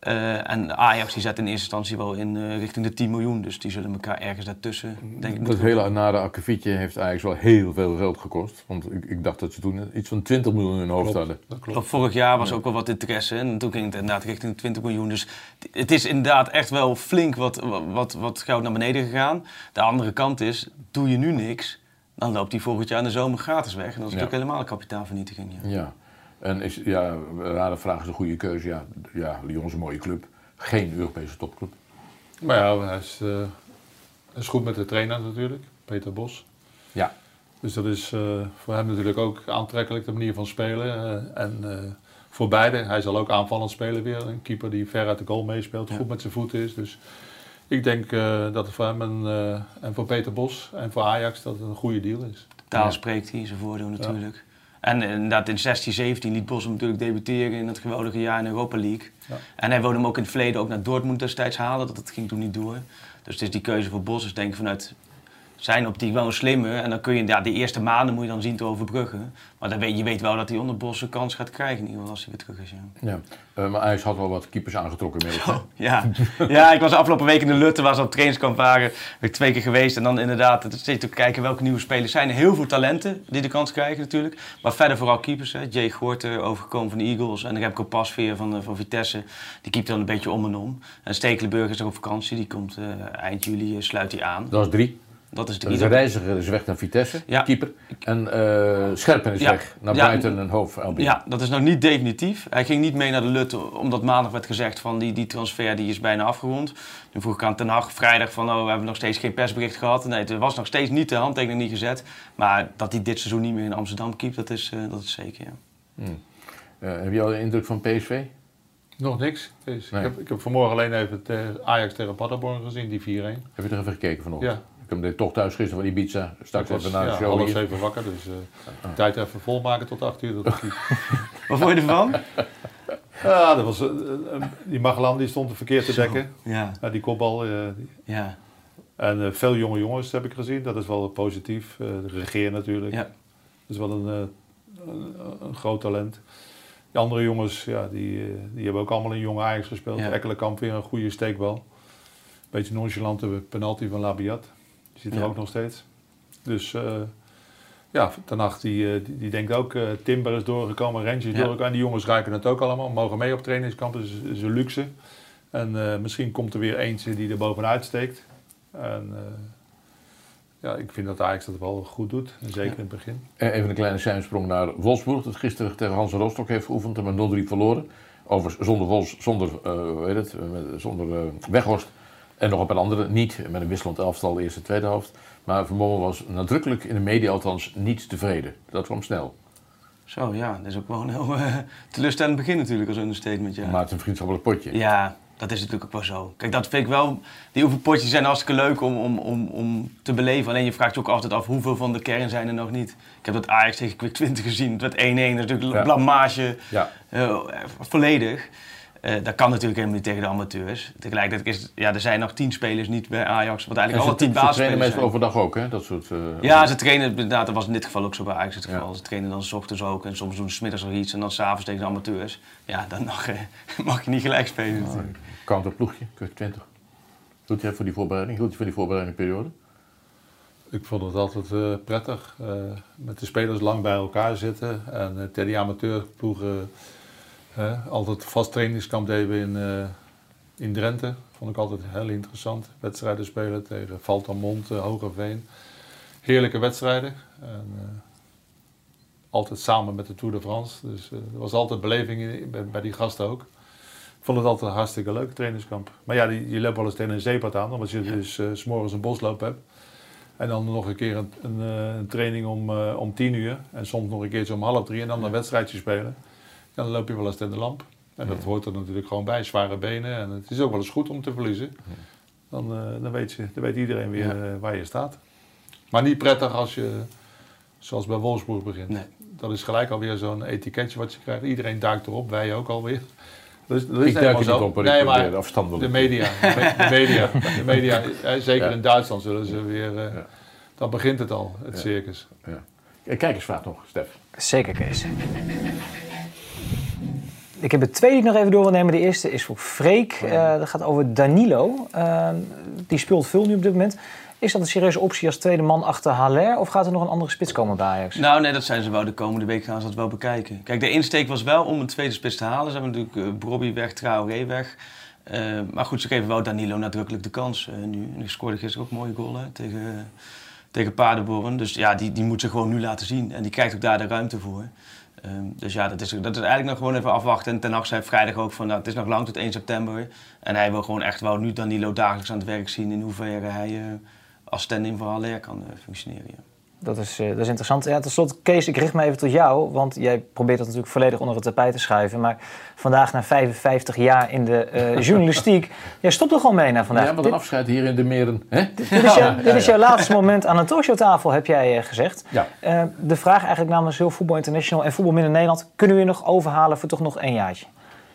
Uh, en Ajax die zet in eerste instantie wel in uh, richting de 10 miljoen. Dus die zullen elkaar ergens daartussen, denk ik... Dat hele nare akkefietje heeft Ajax wel heel veel geld gekost. Want ik, ik, dacht dat ze toen iets van 20 miljoen in hun hoofd klopt, hadden. Dat klopt. Vorig jaar was ja. ook wel wat interesse. En toen ging het inderdaad richting 20 miljoen. Dus het is inderdaad echt wel flink wat, wat, wat geld naar beneden gegaan. De andere kant is, doe je nu niks... dan loopt die volgend jaar in de zomer gratis weg. En dat is natuurlijk helemaal een kapitaalvernietiging. ja. ja. En is, ja, rare vraag is een goede keuze. Ja, ja, Lyon is een mooie club. Geen Europese topclub. Maar ja, hij is, uh, is goed met de trainer natuurlijk, Peter Bos. Ja. Dus dat is uh, voor hem natuurlijk ook aantrekkelijk, de manier van spelen. Uh, en voor beide, hij zal ook aanvallend spelen weer. Een keeper die ver uit de goal meespeelt, ja. goed met zijn voeten is. Dus ik denk dat het voor hem en, en voor Peter Bos en voor Ajax dat het een goede deal is. De taal ja. spreekt hij, zijn voordeel natuurlijk. Ja. En inderdaad, in 16, 17 liet Bos hem natuurlijk debuteren in het geweldige jaar in Europa League. Ja. En hij wilde hem ook in het verleden ook naar Dortmund destijds halen. Dat, dat ging toen niet door. Dus het is die keuze voor Bos is denk ik vanuit zijn optiek wel een slimme. En dan kun je, ja, de eerste maanden moet je dan zien te overbruggen. Maar dan weet, je weet wel dat hij onder Bos een kans gaat krijgen, in ieder geval als hij weer terug is. Ja, ja. Uh, maar Ajax had wel wat keepers aangetrokken inmiddels. Oh, ja. *laughs* ja, ik was de afgelopen week in de Lutte, was op trainingskamp waren. Ben twee keer geweest en dan inderdaad steeds te kijken welke nieuwe spelers zijn. Er heel veel talenten die de kans krijgen natuurlijk. Maar verder vooral keepers. Hè. Jay Gorter, overgekomen van de Eagles. En Remco Pasveer van, van Vitesse. Die keept dan een beetje om en om. En Stekelenburg is nog op vakantie. Die komt uh, eind juli, uh, sluit hij aan. Dat is drie. Dat is de dus reiziger is weg naar Vitesse, ja. keeper. En uh, Scherpen is ja. weg naar ja. Brighton en Albion. Ja, dat is nog niet definitief. Hij ging niet mee naar de Lutte, omdat maandag werd gezegd van die, die transfer die is bijna afgerond. Toen vroeg ik aan Ten Hag vrijdag van oh, we hebben nog steeds geen persbericht gehad. Nee, er was nog steeds niet de handtekening niet gezet. Maar dat hij dit seizoen niet meer in Amsterdam keept, dat is, uh, dat is zeker, ja. Hmm. Uh, heb je al de indruk van PSV? Nog niks. Dus nee. ik, heb, ik heb vanmorgen alleen even te, Ajax tegen Paderborn gezien, die 4-1. Heb je er even gekeken vanochtend? Ja. Ik heb toch thuis gisteren van Ibiza. Straks was, even naar de ja, show. alles even wakker, dus uh, ah. tijd even volmaken tot 8 uur. Dat *laughs* Wat vond je ervan? ja, dat was, uh, die Magellan die stond verkeerd te dekken. Ja. ja die kopbal. Uh, die. Ja. En veel jonge jongens heb ik gezien. Dat is wel positief. de regeer natuurlijk. Ja. Dat is wel een, een, een groot talent. Die andere jongens, ja, die, die hebben ook allemaal in jonge Ajax gespeeld. Ja. Ekkelenkamp weer een goede steekbal. Beetje nonchalante penalty van Labiat. Die zit er ja. ook nog steeds. Dus uh, ja, Ten die, die, die, denkt ook, uh, Timber is doorgekomen, Rens is ja. doorgekomen. En die jongens ruiken het ook allemaal, mogen mee op trainingskamp, dat is, is een luxe. En uh, misschien komt er weer eentje die er bovenuit steekt. En ja, ik vind dat Ajax dat wel goed doet, zeker ja. in het begin. Even een kleine zijnsprong naar Wolfsburg, dat gisteren tegen Hans Rostock heeft geoefend en met 0-3 verloren. Overigens zonder, Wolfs, zonder, hoe heet het, zonder Weghorst. En nog op een andere niet, met een wisselend elftal eerste tweede helft. Maar Vermommel was nadrukkelijk in de media althans niet tevreden. Dat kwam snel. Zo ja, dat is ook wel een heel uh, teleurstellend begin natuurlijk als understatement. Ja. Maar het is een vriendschappelijk potje. Ja, dat is natuurlijk ook wel zo. Kijk, dat vind ik wel... Die oefenpotjes zijn hartstikke leuk om, om, om, om te beleven. Alleen je vraagt je ook altijd af hoeveel van de kern zijn er nog niet. Ik heb dat Ajax tegen Quick 20 gezien. Het werd 1-1, dat is natuurlijk een Ja. blamage. Ja. eh, volledig. Eh, dat kan natuurlijk helemaal niet tegen de amateurs. Tegelijkertijd is ja, er zijn nog tien spelers niet bij Ajax. Wat En eigenlijk ze, alle tien ze trainen basisspelers meestal overdag ook, hè? Dat soort... eh, Ja, ze trainen inderdaad. Dat was in dit geval ook zo bij Ajax het geval. Ze trainen dan s ochtends ook en soms doen ze 's middags nog iets en dan s'avonds tegen de amateurs. Ja, dan mag, eh, *laughs* mag je niet gelijk spelen natuurlijk. Counterploegje, Quick 20. Doet jij voor die voorbereiding? Hield je voor die voorbereidingperiode? Ik vond het altijd eh, prettig. eh, met de spelers lang bij elkaar zitten. En eh, tegen die amateurploegen eh, altijd vast trainingskamp deden in, eh, in Drenthe. Vond ik altijd heel interessant. Wedstrijden spelen tegen Valtamont, uh, Hogeveen. Heerlijke wedstrijden. En, eh, altijd samen met de Tour de France. Dus eh, er was altijd beleving in- bij, bij die gasten ook. Ik vond het altijd een hartstikke leuk trainingskamp. Maar ja, die, je loopt wel eens tegen een zeepad aan. Omdat je dus eh, s s'morgens een bosloop hebt. En dan nog een keer een, een, eh, een training om, eh, om tien uur. En soms nog een keertje om half drie. En dan een wedstrijdje spelen. Dan loop je wel eens tegen de lamp. En dat hoort er natuurlijk gewoon bij. Zware benen. En het is ook wel eens goed om te verliezen. Dan, eh, dan, weet, je, dan weet iedereen weer Ja. eh, waar je staat. Maar niet prettig als je, zoals bij Wolfsburg begint. Dat is gelijk alweer zo'n etiketje wat je krijgt. Iedereen duikt erop, wij ook alweer. Dat is, dat is Ik duik er niet zo. op, maar ik probeer afstandelijk. De media, de de media, de media *laughs* eh, zeker Ja. in Duitsland zullen ze weer... eh, Dan begint het al, het Ja. circus. Ja. Kijkersvraag nog, Stef. Zeker, Kees. Ik heb er twee die ik nog even door wil nemen. De eerste is voor Freek. Eh, dat gaat over Danilo. Eh, die speelt veel nu op dit moment. Is dat een serieuze optie als tweede man achter Haller? Of gaat er nog een andere spits komen bij Ajax? Nou, nee, dat zijn ze wel. De komende week gaan ze dat wel bekijken. Kijk, de insteek was wel om een tweede spits te halen. Ze hebben natuurlijk uh, Brobby weg, Traoré weg. Uh, maar goed, ze geven wel Danilo nadrukkelijk de kans uh, nu. En die scoorde gisteren ook een mooie goal hè, tegen, tegen Paderborn. Dus ja, die, die moet ze gewoon nu laten zien. En die krijgt ook daar de ruimte voor. Um, dus ja, dat is, dat is eigenlijk nog gewoon even afwachten. En Ten Hag zei vrijdag ook van, nou, het is nog lang tot 1 september. En hij wil gewoon echt wel nu Danilo dagelijks aan het werk zien... in hoeverre hij uh, als stand-in voor kan uh, functioneren. Dat is, uh, dat is interessant. Ja, tot slot, Kees, ik richt me even tot jou. Want jij probeert dat natuurlijk volledig onder het tapijt te schuiven. Maar vandaag na 55 jaar in de uh, *laughs* journalistiek... jij stopt er gewoon mee naar vandaag. Ja, wat een afscheid hier in de meren. Hè? Dit, dit, is, *laughs* jou, dit is jouw laatste moment aan een talkshowtafel, heb jij uh, gezegd. Ja. De vraag eigenlijk namens heel Voetbal International en Voetbal Minder Nederland... kunnen we je nog overhalen voor toch nog één jaartje?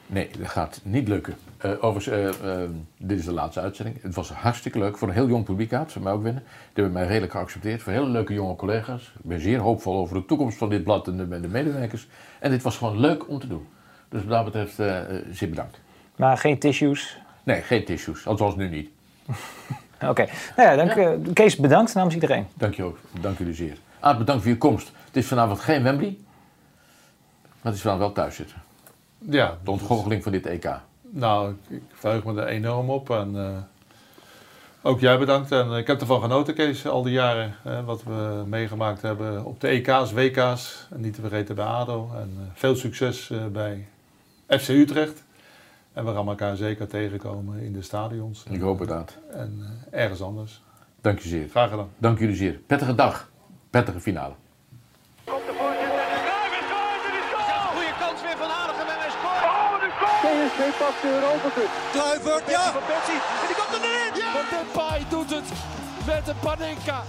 Nee, dat gaat niet lukken. Uh, overigens, uh, uh, dit is de laatste uitzending. Het was hartstikke leuk. Voor een heel jong publiek had ze mij ook winnen. Die hebben mij redelijk geaccepteerd. Voor hele leuke jonge collega's. Ik ben zeer hoopvol over de toekomst van dit blad en de, de medewerkers. En dit was gewoon leuk om te doen. Dus wat dat betreft, uh, zeer bedankt. Maar geen tissues? Nee, geen tissues. Althans nu niet. *laughs* Oké. Okay. Nou ja, dank, ja. Kees, bedankt namens iedereen. Dank je ook. Dank jullie zeer. Aad, bedankt voor je komst. Het is vanavond geen Wembley. Maar het is vanavond wel thuis zitten. Ja. De ontgoocheling van dit EK. Nou, ik, ik verheug me er enorm op. En uh, ook jij bedankt. En ik heb ervan genoten, Kees, al die jaren. Hè, wat we meegemaakt hebben op de EK's, WK's. En niet te vergeten bij ADO. En uh, veel succes uh, bij FC Utrecht. En we gaan elkaar zeker tegenkomen in de stadions. Ik hoop het, Aad. En ergens anders. Dank je zeer. Graag gedaan. Dank jullie zeer. Prettige dag. Prettige finale. PSV pakt de Europa Cup. Kluivert, ja! Van. En die komt erin! Ja! Van Depay doet het met een Panenka.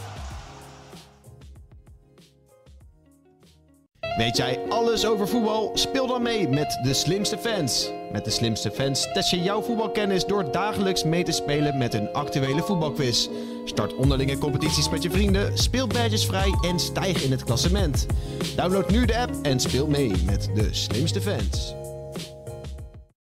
Weet jij alles over voetbal? Speel dan mee met de slimste fans. Met de slimste fans test je jouw voetbalkennis door dagelijks mee te spelen met een actuele voetbalquiz. Start onderlinge competities met je vrienden, speel badges vrij en stijg in het klassement. Download nu de app en speel mee met de slimste fans.